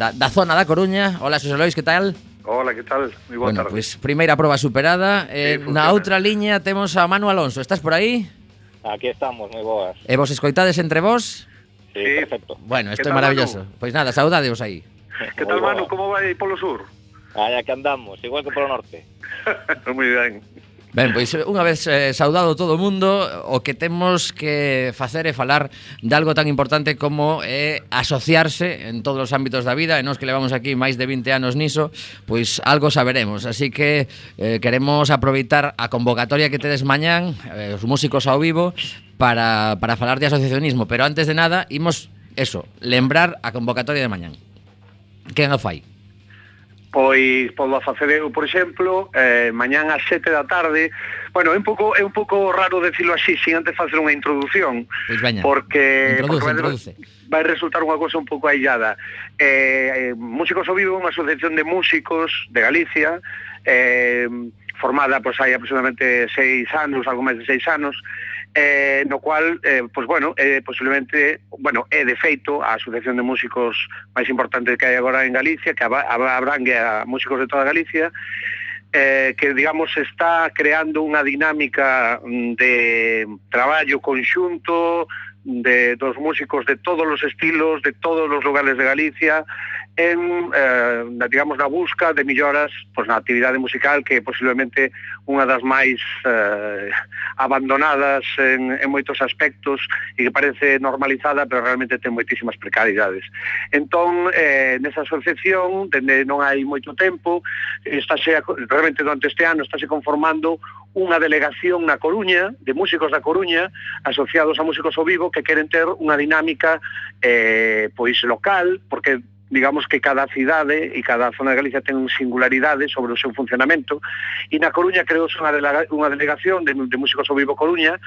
[SPEAKER 1] da, da zona da Coruña. Hola, Xosé Lois, que tal?
[SPEAKER 7] Hola, que tal? Moi boa
[SPEAKER 1] Bueno,
[SPEAKER 7] tarde.
[SPEAKER 1] pois primeira proba superada eh,
[SPEAKER 7] Sí,
[SPEAKER 1] Na outra liña temos a Manu Alonso Estás por aí?
[SPEAKER 8] Aquí estamos, moi boas.
[SPEAKER 1] E vos escoitades entre vos?
[SPEAKER 8] Sí,
[SPEAKER 7] Sí.
[SPEAKER 8] perfecto.
[SPEAKER 1] Bueno, isto é maravilloso Pois nada, saudadeos aí
[SPEAKER 7] Que tal, Manu? Como vai polo sur?
[SPEAKER 8] Allá que andamos, igual que polo norte.
[SPEAKER 7] Moi ben.
[SPEAKER 1] Ben, pois eh, unha vez eh, saudado todo o mundo, o que temos que facer é falar de algo tan importante como é eh, asociarse en todos os ámbitos da vida, e nós que levamos aquí máis de 20 anos niso, pois algo saberemos. Así que eh, queremos aproveitar a convocatoria que tedes mañán, eh, os músicos ao vivo, para, para falar de asociacionismo. Pero antes de nada, imos, eso, lembrar a convocatoria de mañán. Quen a fai?
[SPEAKER 7] pois podo facer eu, por exemplo, eh, mañán ás sete da tarde. Bueno, é un pouco é un pouco raro decirlo así sin antes facer unha introdución,
[SPEAKER 1] pois veña,
[SPEAKER 7] porque,
[SPEAKER 1] introduce,
[SPEAKER 7] porque
[SPEAKER 1] introduce.
[SPEAKER 7] vai resultar unha cosa un pouco aillada. Eh, eh Músicos ao Vivo é unha asociación de músicos de Galicia, eh, formada pois hai aproximadamente seis anos, algo máis de seis anos, eh, no cual, eh, pois pues bueno, eh, posiblemente, bueno, é de feito a asociación de músicos máis importante que hai agora en Galicia, que abrangue a músicos de toda Galicia, eh, que, digamos, está creando unha dinámica mm, de traballo conxunto de dos músicos de todos os estilos, de todos os lugares de Galicia, en, eh, na, digamos, na busca de melloras pois, na actividade musical que posiblemente unha das máis eh, abandonadas en, en moitos aspectos e que parece normalizada, pero realmente ten moitísimas precariedades. Entón, eh, nesa asociación, dende non hai moito tempo, estáse, realmente durante este ano, estáse conformando unha delegación na Coruña, de músicos da Coruña, asociados a músicos ao vivo, que queren ter unha dinámica eh, pois local, porque digamos que cada cidade e cada zona de Galicia ten singularidades sobre o seu funcionamento. E na Coruña creouse unha, delega, unha delegación de, de músicos ao vivo Coruña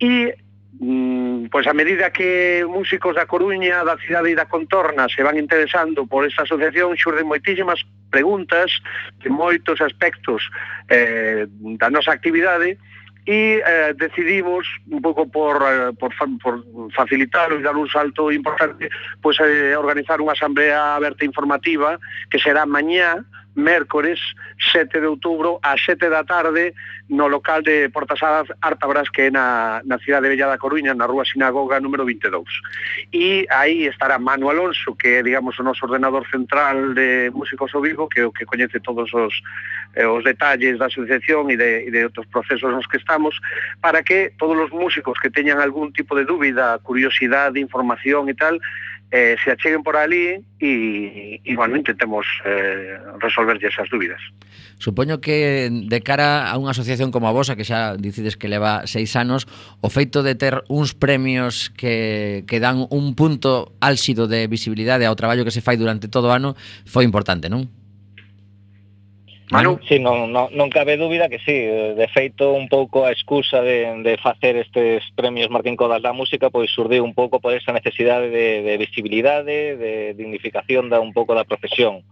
[SPEAKER 7] e mm, pois a medida que músicos da Coruña, da cidade e da contorna se van interesando por esta asociación, xurden moitísimas preguntas de moitos aspectos eh, da nosa actividade, e e eh, decidimos un pouco por, eh, por, por facilitar e dar un salto importante pois pues, eh, organizar unha asamblea aberta informativa que será mañá mércores 7 de outubro ás 7 da tarde no local de Portasadas Artabras que é na, na cidade de Bella da Coruña na rúa Sinagoga número 22 e aí estará Manu Alonso que é digamos o noso ordenador central de Músicos ao Vivo que o que coñece todos os, eh, os detalles da asociación e de, e de outros procesos nos que estamos para que todos os músicos que teñan algún tipo de dúbida, curiosidade, información e tal eh, se acheguen por ali e, e bueno, intentemos eh, resolverlle esas dúbidas.
[SPEAKER 1] Supoño que de cara a unha asociación como a vosa, que xa dicides que leva seis anos, o feito de ter uns premios que, que dan un punto álxido de visibilidade ao traballo que se fai durante todo o ano foi importante, non?
[SPEAKER 7] Manu?
[SPEAKER 8] Sí, non, non, non cabe dúbida que sí. De feito, un pouco a excusa de, de facer estes premios Martín Codas da Música pois surdiu un pouco por esa necesidade de, de visibilidade, de dignificación da un pouco da profesión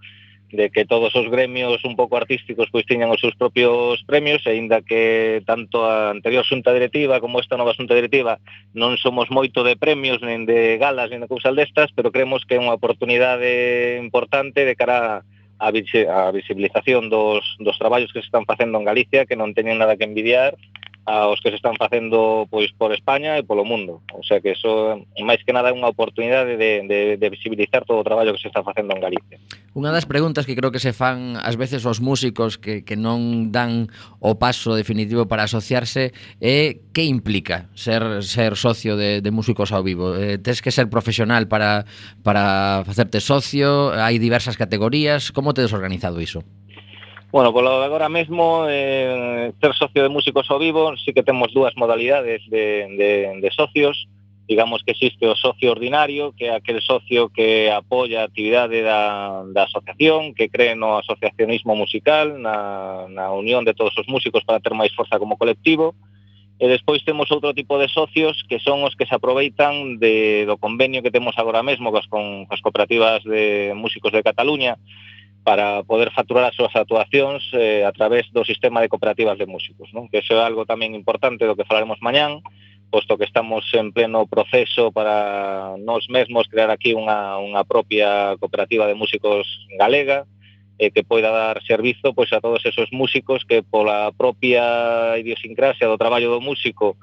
[SPEAKER 8] de que todos os gremios un pouco artísticos pois tiñan os seus propios premios, aínda que tanto a anterior xunta directiva como esta nova xunta directiva non somos moito de premios, nen de galas, nen de cousas destas, pero creemos que é unha oportunidade importante de cara a a visibilización dos, dos traballos que se están facendo en Galicia que non teñen nada que envidiar aos que se están facendo pois por España e polo mundo. O sea que eso máis que nada é unha oportunidade de, de, de visibilizar todo o traballo que se está facendo en Galicia.
[SPEAKER 1] Unha das preguntas que creo que se fan ás veces aos músicos que, que non dan o paso definitivo para asociarse é que implica ser ser socio de, de músicos ao vivo. Eh, tes que ser profesional para para facerte socio, hai diversas categorías, como tedes organizado iso?
[SPEAKER 8] Bueno, polo agora mesmo eh, ser socio de músicos ao vivo sí que temos dúas modalidades de, de, de socios. Digamos que existe o socio ordinario que é aquel socio que apoia a actividade da, da asociación que cree no asociacionismo musical na, na unión de todos os músicos para ter máis forza como colectivo. E despois temos outro tipo de socios que son os que se aproveitan de, do convenio que temos agora mesmo cos, con, cos cooperativas de músicos de Cataluña para poder facturar as súas actuacións eh, a través do sistema de cooperativas de músicos, non? que iso é algo tamén importante do que falaremos mañán, posto que estamos en pleno proceso para nós mesmos crear aquí unha, unha propia cooperativa de músicos galega eh, que poida dar servizo pois a todos esos músicos que pola propia idiosincrasia do traballo do músico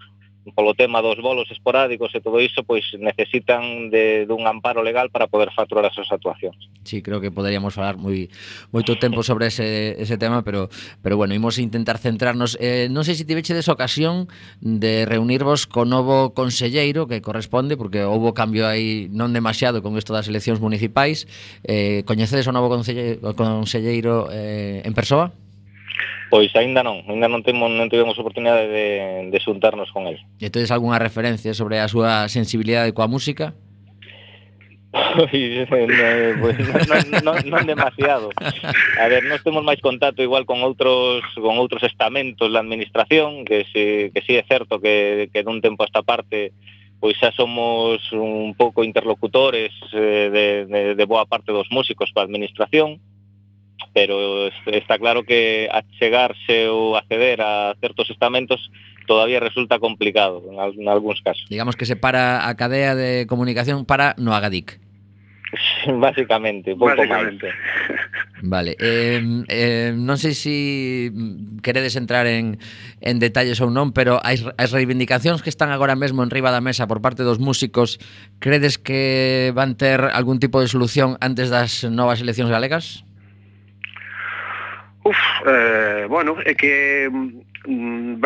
[SPEAKER 8] polo tema dos bolos esporádicos e todo iso, pois necesitan de dun amparo legal para poder facturar as súas actuacións.
[SPEAKER 1] Sí, creo que poderíamos falar moi moito tempo sobre ese, ese tema, pero pero bueno, imos intentar centrarnos. Eh, non sei se tivechedes ocasión de reunirvos co novo conselleiro que corresponde, porque houbo cambio aí non demasiado con isto das eleccións municipais. Eh, coñecedes o novo conselleiro, conselleiro eh, en persoa?
[SPEAKER 8] Pois aínda non, aínda non temos non tivemos oportunidade de, de xuntarnos con el.
[SPEAKER 1] E tedes algunha referencia sobre a súa sensibilidade coa música?
[SPEAKER 8] Pois, eh, eh, pois non, non, non demasiado. A ver, nós temos máis contacto igual con outros con outros estamentos da administración, que si, que si é certo que, que dun tempo a esta parte pois xa somos un pouco interlocutores eh, de, de, de boa parte dos músicos coa administración, uh pero está claro que achegarse ou acceder a certos estamentos todavía resulta complicado en algúns casos.
[SPEAKER 1] Digamos que se para a cadea de comunicación para no agadic.
[SPEAKER 8] Básicamente, pouco máis.
[SPEAKER 1] Vale, eh, eh, non sei se si queredes entrar en, en detalles ou non, pero as, as reivindicacións que están agora mesmo en riba da mesa por parte dos músicos, credes que van ter algún tipo de solución antes das novas eleccións galegas?
[SPEAKER 7] Uf, eh, bueno, é que mm, mm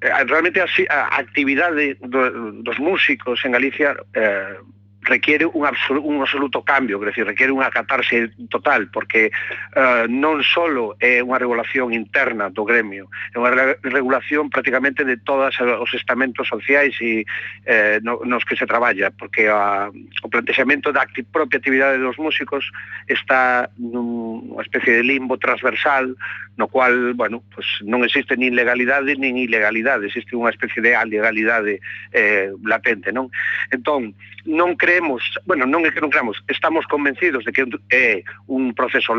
[SPEAKER 7] eh, realmente así, a actividade do, dos músicos en Galicia eh, requiere un, absoluto, un absoluto cambio, quer decir, requiere unha catarse total, porque uh, non só é unha regulación interna do gremio, é unha regulación prácticamente de todas os estamentos sociais e eh, no, nos que se traballa, porque a, o plantexamento da acti propia actividade dos músicos está nunha especie de limbo transversal no cual, bueno, pues non existe nin legalidade nin ilegalidade, existe unha especie de alegalidade eh, latente, non? Entón, non creo creemos, bueno, non é que non creamos, estamos convencidos de que é un proceso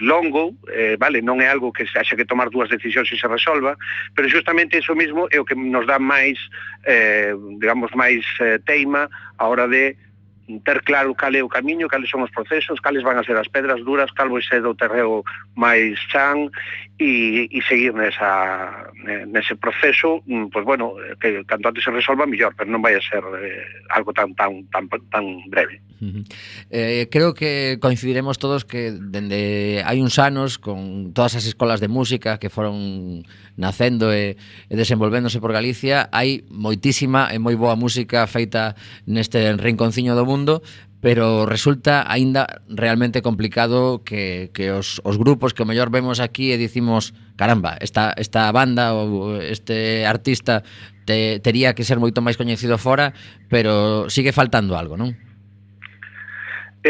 [SPEAKER 7] longo, eh, vale, non é algo que se haxa que tomar dúas decisións e se resolva, pero justamente iso mesmo é o que nos dá máis, eh, digamos, máis eh, teima a hora de ter claro cal é o camiño, cales son os procesos, cales van a ser as pedras duras, cal vai ser o terreo máis chan e, e seguir nesa, nese proceso, pois bueno, que canto antes se resolva mellor, pero non vai a ser eh, algo tan tan tan tan breve.
[SPEAKER 1] Uh -huh. eh, creo que coincidiremos todos que dende hai uns anos con todas as escolas de música que foron nacendo e, e desenvolvéndose por Galicia, hai moitísima e moi boa música feita neste rinconciño do mundo mundo pero resulta aínda realmente complicado que, que os, os grupos que o mellor vemos aquí e dicimos caramba, esta, esta banda ou este artista te, tería que ser moito máis coñecido fora pero sigue faltando algo, non?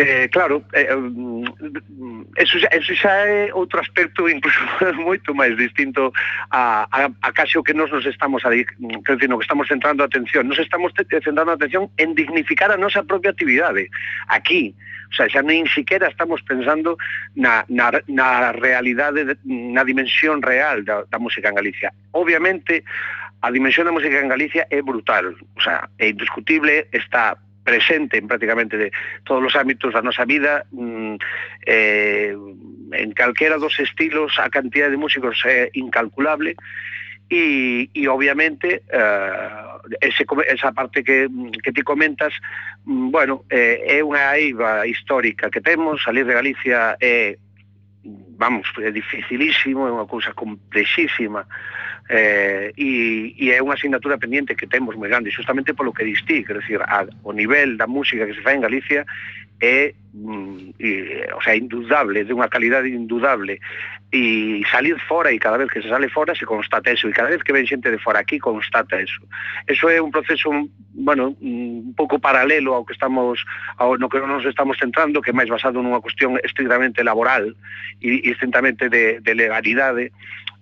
[SPEAKER 7] Eh, claro, eh, mm, eso, xa, eso xa é outro aspecto incluso moito máis distinto a, a, a case o que nos nos estamos a, mm, decir, no que estamos centrando a atención. Nos estamos centrando a atención en dignificar a nosa propia actividade. Aquí, O sea, xa nin siquiera estamos pensando na, na, na realidade, na dimensión real da, da música en Galicia. Obviamente, a dimensión da música en Galicia é brutal. O sea, é indiscutible, está presente en prácticamente de todos os ámbitos da nosa vida mm, eh, en calquera dos estilos a cantidad de músicos é incalculable e, e obviamente eh, ese, esa parte que, que ti comentas mm, bueno, eh, é unha eiva histórica que temos, salir de Galicia é eh, vamos, é dificilísimo, é unha cousa complexísima eh, e, e é unha asignatura pendiente que temos moi grande, justamente polo que distí, quer dizer, a, o nivel da música que se fai en Galicia é mm, e, o sea, indudable, de unha calidade indudable e salir fora e cada vez que se sale fora se constata eso e cada vez que ven xente de fora aquí constata eso. Eso é un proceso bueno, un pouco paralelo ao que estamos ao no que nos estamos centrando, que é máis basado nunha cuestión estrictamente laboral e, e estrictamente de, de legalidade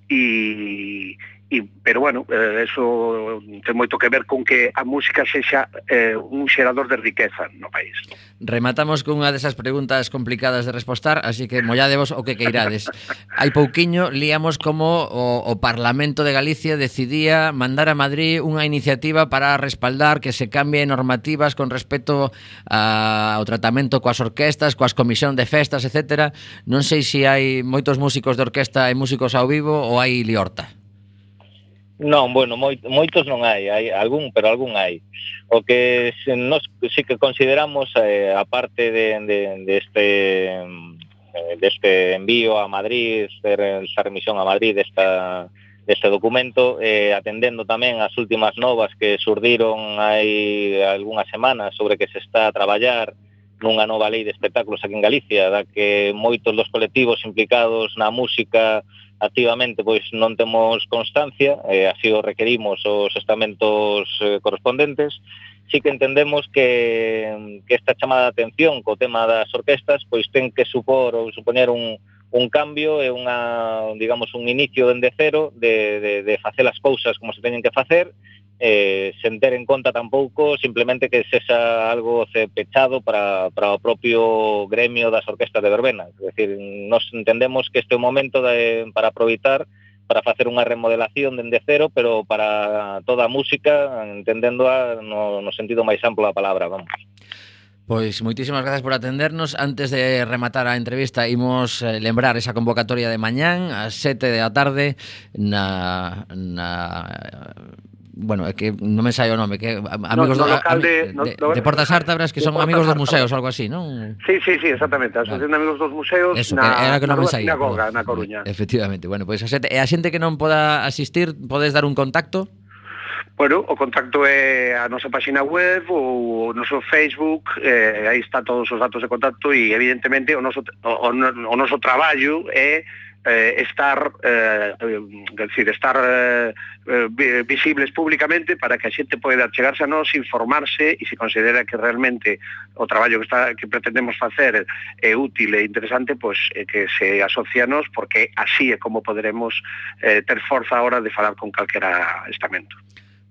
[SPEAKER 7] e e, pero bueno, eh, eso ten moito que ver con que a música sexa eh, un xerador de riqueza no país.
[SPEAKER 1] Rematamos cunha desas preguntas complicadas de respostar, así que molladevos o que queirades. Hai pouquiño líamos como o, o Parlamento de Galicia decidía mandar a Madrid unha iniciativa para respaldar que se cambie normativas con respecto a, ao tratamento coas orquestas, coas comisión de festas, etc. Non sei se hai moitos músicos de orquesta e músicos ao vivo ou hai liorta.
[SPEAKER 8] Non, bueno, moi, moitos non hai, hai algún, pero algún hai. O que se, nos sí que consideramos eh, a parte de, de, de este mm, deste envío a Madrid, esta remisión a Madrid desta deste documento, eh, atendendo tamén as últimas novas que surdiron hai algunhas semanas sobre que se está a traballar nunha nova lei de espectáculos aquí en Galicia, da que moitos dos colectivos implicados na música, activamente pois non temos constancia, eh, así o requerimos os estamentos eh, correspondentes, sí que entendemos que, que esta chamada de atención co tema das orquestas pois ten que supor ou supoñer un, un cambio e unha, digamos, un inicio dende cero de, de, de facer as cousas como se teñen que facer eh, sen ter en conta tampouco simplemente que sexa algo pechado para, para o propio gremio das orquestas de verbena. Es decir, nos entendemos que este é o momento de, para aproveitar para facer unha remodelación dende cero, pero para toda a música, entendéndoa no, no sentido máis amplo da palabra, vamos.
[SPEAKER 1] Pois moitísimas grazas por atendernos. Antes de rematar a entrevista, imos eh, lembrar esa convocatoria de mañán ás 7 da tarde na, na bueno, é que non me sai o nome, que amigos
[SPEAKER 7] no, no
[SPEAKER 1] do,
[SPEAKER 7] local de, no,
[SPEAKER 1] de,
[SPEAKER 7] no,
[SPEAKER 1] de Portas Ártabras que son
[SPEAKER 7] Portas
[SPEAKER 1] amigos dos museos, algo así, non?
[SPEAKER 7] Sí, sí, sí, exactamente, a Asociación de Amigos dos Museos
[SPEAKER 1] Eso,
[SPEAKER 7] na,
[SPEAKER 1] que era que non me saía. Na,
[SPEAKER 7] na Coruña.
[SPEAKER 1] Efectivamente, bueno, pois pues, a xente, a xente que non poda asistir, podes dar un contacto?
[SPEAKER 7] Bueno, o contacto é a nosa páxina web ou o noso Facebook, eh, aí está todos os datos de contacto e evidentemente o noso, o, o, o noso traballo é eh, estar eh, eh, decir, estar eh, eh visibles públicamente para que a xente poida chegarse a nós, informarse e se considera que realmente o traballo que, está, que pretendemos facer é útil e interesante, pois pues, eh, que se asocia a nós porque así é como poderemos eh, ter forza a hora de falar con calquera estamento.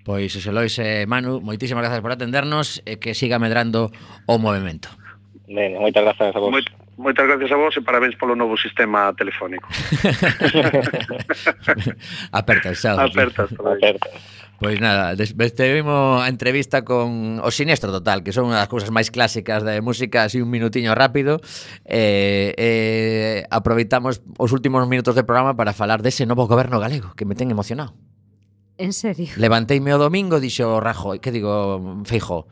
[SPEAKER 1] Pois, José Lois e Manu, moitísimas grazas por atendernos e que siga medrando o movimento.
[SPEAKER 8] Ben, moitas grazas a vos.
[SPEAKER 7] Moit Moitas gracias a vos e parabéns polo novo sistema telefónico.
[SPEAKER 1] Aperta, xa.
[SPEAKER 7] Apertas,
[SPEAKER 8] apertas.
[SPEAKER 1] Pois nada, despedimos a entrevista con o Sinestro Total, que son unha das cousas máis clásicas da música, así un minutiño rápido. Eh, eh, aproveitamos os últimos minutos do programa para falar dese novo goberno galego, que me ten emocionado.
[SPEAKER 2] En serio?
[SPEAKER 1] Levanteime o domingo, dixo Rajoy, que digo, Feijo.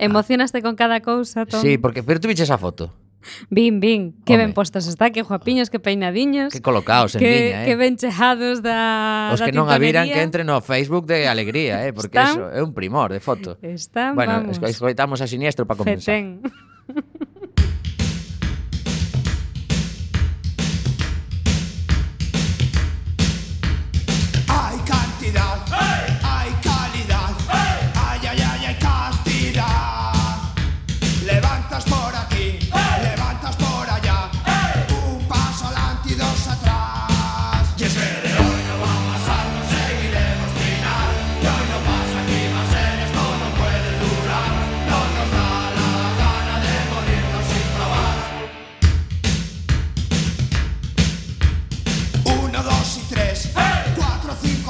[SPEAKER 2] Emocionaste ah. con cada cousa, Tom.
[SPEAKER 1] Sí, porque, pero tú viches a foto.
[SPEAKER 2] Vin, vin, que
[SPEAKER 1] Home.
[SPEAKER 2] ben postos está, que guapiños, que peinadiños.
[SPEAKER 1] Que colocaos en
[SPEAKER 2] que,
[SPEAKER 1] liña, eh.
[SPEAKER 2] Que ben chejados da
[SPEAKER 1] Os
[SPEAKER 2] da
[SPEAKER 1] que non a viran que entren no Facebook de alegría, eh, porque
[SPEAKER 2] Están...
[SPEAKER 1] eso é un primor de foto.
[SPEAKER 2] Están,
[SPEAKER 1] bueno,
[SPEAKER 2] vamos.
[SPEAKER 1] escoitamos a siniestro para comenzar.
[SPEAKER 2] Fetén.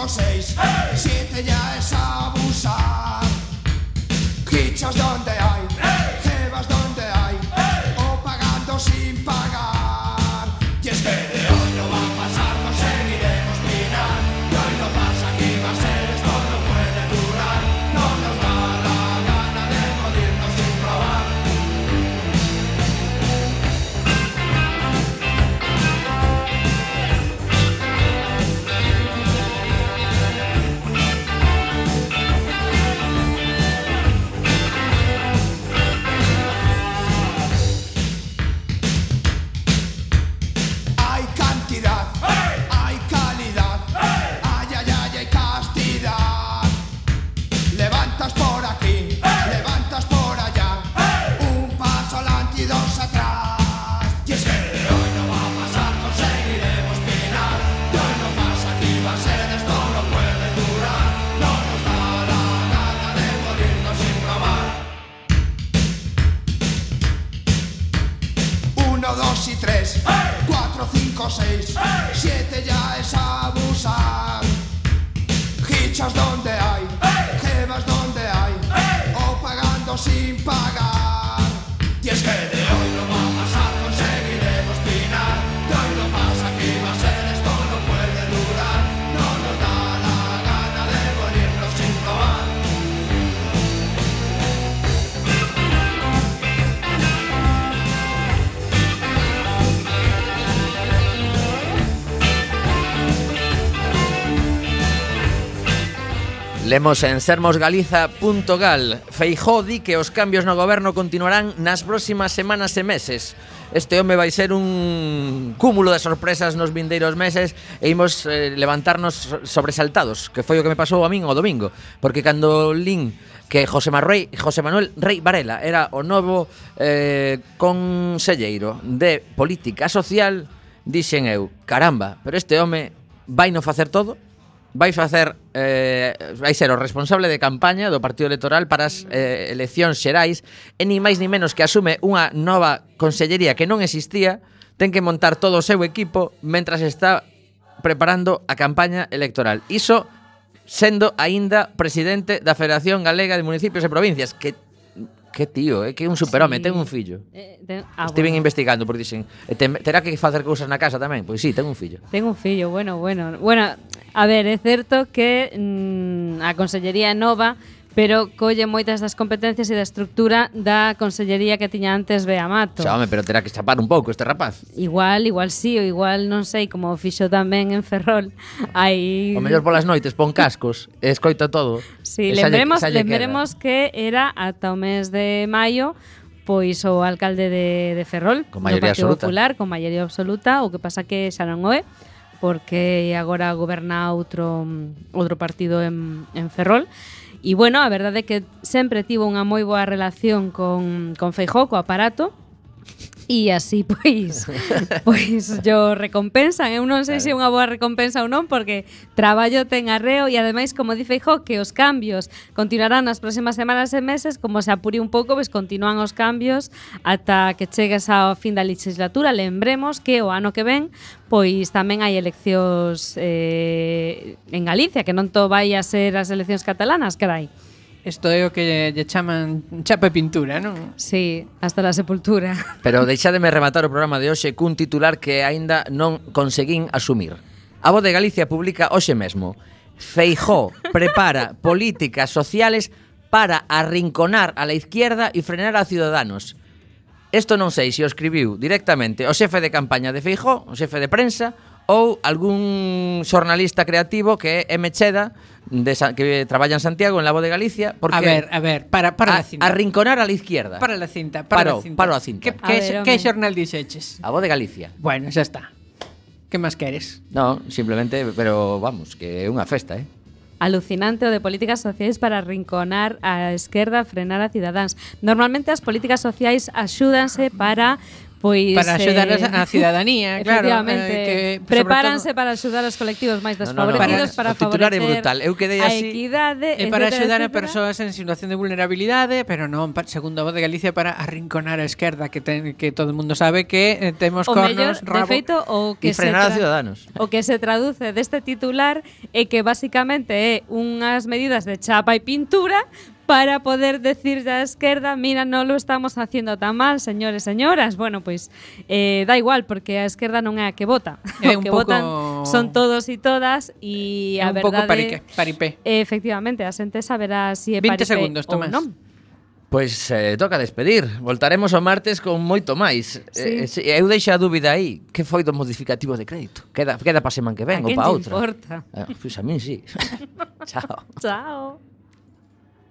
[SPEAKER 9] son seis, siete ya es abusar. Quichas donde hay.
[SPEAKER 1] Lemos en sermosgaliza.gal Feijó di que os cambios no goberno continuarán nas próximas semanas e meses. Este home vai ser un cúmulo de sorpresas nos vindeiros meses e imos eh, levantarnos sobresaltados, que foi o que me pasou a min o domingo, porque cando lin que José, Marrey, José Manuel Rey Varela era o novo eh, conselleiro de Política Social, dixen eu, caramba, pero este home vai non facer todo? vai facer eh, vai ser o responsable de campaña do Partido Electoral para as eh, eleccións xerais e nin máis ni menos que asume unha nova consellería que non existía ten que montar todo o seu equipo mentras está preparando a campaña electoral. Iso sendo aínda presidente da Federación Galega de Municipios e Provincias, que Que tío, é que é un superhome,
[SPEAKER 2] sí.
[SPEAKER 1] ten un fillo.
[SPEAKER 2] Eh, ten... Ah,
[SPEAKER 1] Estiven
[SPEAKER 2] bueno.
[SPEAKER 1] investigando porque dicen, eh, ten, terá que facer cousas na casa tamén? Pois pues sí, ten un fillo.
[SPEAKER 2] Ten un fillo, bueno, bueno. Bueno, a ver, é certo que mm, a Consellería Nova pero colle moitas das competencias e da estructura da consellería que tiña antes Bea Mato.
[SPEAKER 1] Xa, home, pero terá que chapar un pouco este rapaz.
[SPEAKER 2] Igual, igual sí, ou igual non sei, como fixo tamén en Ferrol. Aí
[SPEAKER 1] O mellor polas noites pon cascos, escoita todo.
[SPEAKER 2] Sí, lembremos,
[SPEAKER 1] lle,
[SPEAKER 2] lembremos que era ata o mes de maio pois o alcalde de, de Ferrol
[SPEAKER 1] con maioría absoluta.
[SPEAKER 2] Popular, con maioría absoluta, o que pasa que xa non o é porque agora goberna outro outro partido en, en Ferrol E bueno, a verdade é que sempre tivo unha moi boa relación con, con Feijó, co aparato, E así, pois, pois yo recompensan. Eu non sei claro. se é unha boa recompensa ou non, porque traballo ten arreo e ademais, como di Feijó, que os cambios continuarán nas próximas semanas e meses, como se apure un pouco, pois continúan os cambios ata que chegues ao fin da legislatura. Lembremos que o ano que ven, pois tamén hai eleccións eh, en Galicia, que non to vai a ser as eleccións catalanas, carai.
[SPEAKER 3] Isto é o que lle chaman chapa e pintura, non?
[SPEAKER 2] Sí, hasta la sepultura.
[SPEAKER 1] Pero deixademe rematar o programa de hoxe cun titular que aínda non conseguín asumir. A Voz de Galicia publica hoxe mesmo Feijó prepara políticas sociales para arrinconar a la izquierda e frenar a Ciudadanos. Isto non sei se o escribiu directamente o xefe de campaña de Feijó, o xefe de prensa, ou algún xornalista creativo que é Mecheda de San, que traballa en Santiago, en la voz de Galicia, porque...
[SPEAKER 3] A ver, a ver, para, para
[SPEAKER 1] a,
[SPEAKER 3] la cinta.
[SPEAKER 1] Arrinconar a la izquierda.
[SPEAKER 3] Para la cinta, para
[SPEAKER 1] paro,
[SPEAKER 3] la cinta.
[SPEAKER 1] Paro a cinta.
[SPEAKER 3] Que,
[SPEAKER 2] a
[SPEAKER 3] que,
[SPEAKER 2] ver,
[SPEAKER 3] que xornal dixeches?
[SPEAKER 1] A voz de Galicia.
[SPEAKER 3] Bueno, xa está. Que máis queres?
[SPEAKER 1] No, simplemente, pero vamos, que é unha festa, eh?
[SPEAKER 2] Alucinante o de políticas sociais para rinconar a esquerda, frenar a cidadáns. Normalmente as políticas sociais axúdanse para pois
[SPEAKER 3] para axudar
[SPEAKER 2] eh,
[SPEAKER 3] a cidadanía, claro, eh, que pues,
[SPEAKER 2] prepáranse
[SPEAKER 3] todo,
[SPEAKER 2] para axudar os colectivos máis
[SPEAKER 1] desfavorecidos no, no,
[SPEAKER 2] no,
[SPEAKER 1] para,
[SPEAKER 2] para
[SPEAKER 1] o titular é brutal. Eu quedei así.
[SPEAKER 2] A equidade,
[SPEAKER 3] é para axudar a persoas en situación de vulnerabilidade, pero non segundo a voz de Galicia para arrinconar a esquerda que ten, que todo o mundo sabe que eh, temos
[SPEAKER 2] o
[SPEAKER 3] cornos,
[SPEAKER 2] mellor,
[SPEAKER 3] rabo, de
[SPEAKER 2] feito, o que se
[SPEAKER 1] a ciudadanos.
[SPEAKER 2] O que se traduce deste titular é que basicamente é unhas medidas de chapa e pintura para poder decir a esquerda, mira, non lo estamos haciendo tan mal, señores e señoras. Bueno, pois pues, eh, da igual, porque a esquerda non é a que vota.
[SPEAKER 3] É un
[SPEAKER 2] que
[SPEAKER 3] pouco...
[SPEAKER 2] votan son todos e todas e a
[SPEAKER 3] un
[SPEAKER 2] verdade...
[SPEAKER 3] Un pouco parique, paripé.
[SPEAKER 2] Eh, efectivamente, a xente saberá si é
[SPEAKER 3] 20
[SPEAKER 2] paripé
[SPEAKER 3] segundos, Tomás.
[SPEAKER 2] ou non.
[SPEAKER 1] Pois eh, toca despedir. Voltaremos o martes con moito máis.
[SPEAKER 2] Eh, sí.
[SPEAKER 1] Eh, eu deixo a dúbida aí. Que foi do modificativo de crédito? Queda, queda pa semana que ven
[SPEAKER 2] a
[SPEAKER 1] ou pa outra.
[SPEAKER 2] Ah, a importa?
[SPEAKER 1] Eh, pois a mí sí. Chao.
[SPEAKER 2] Chao.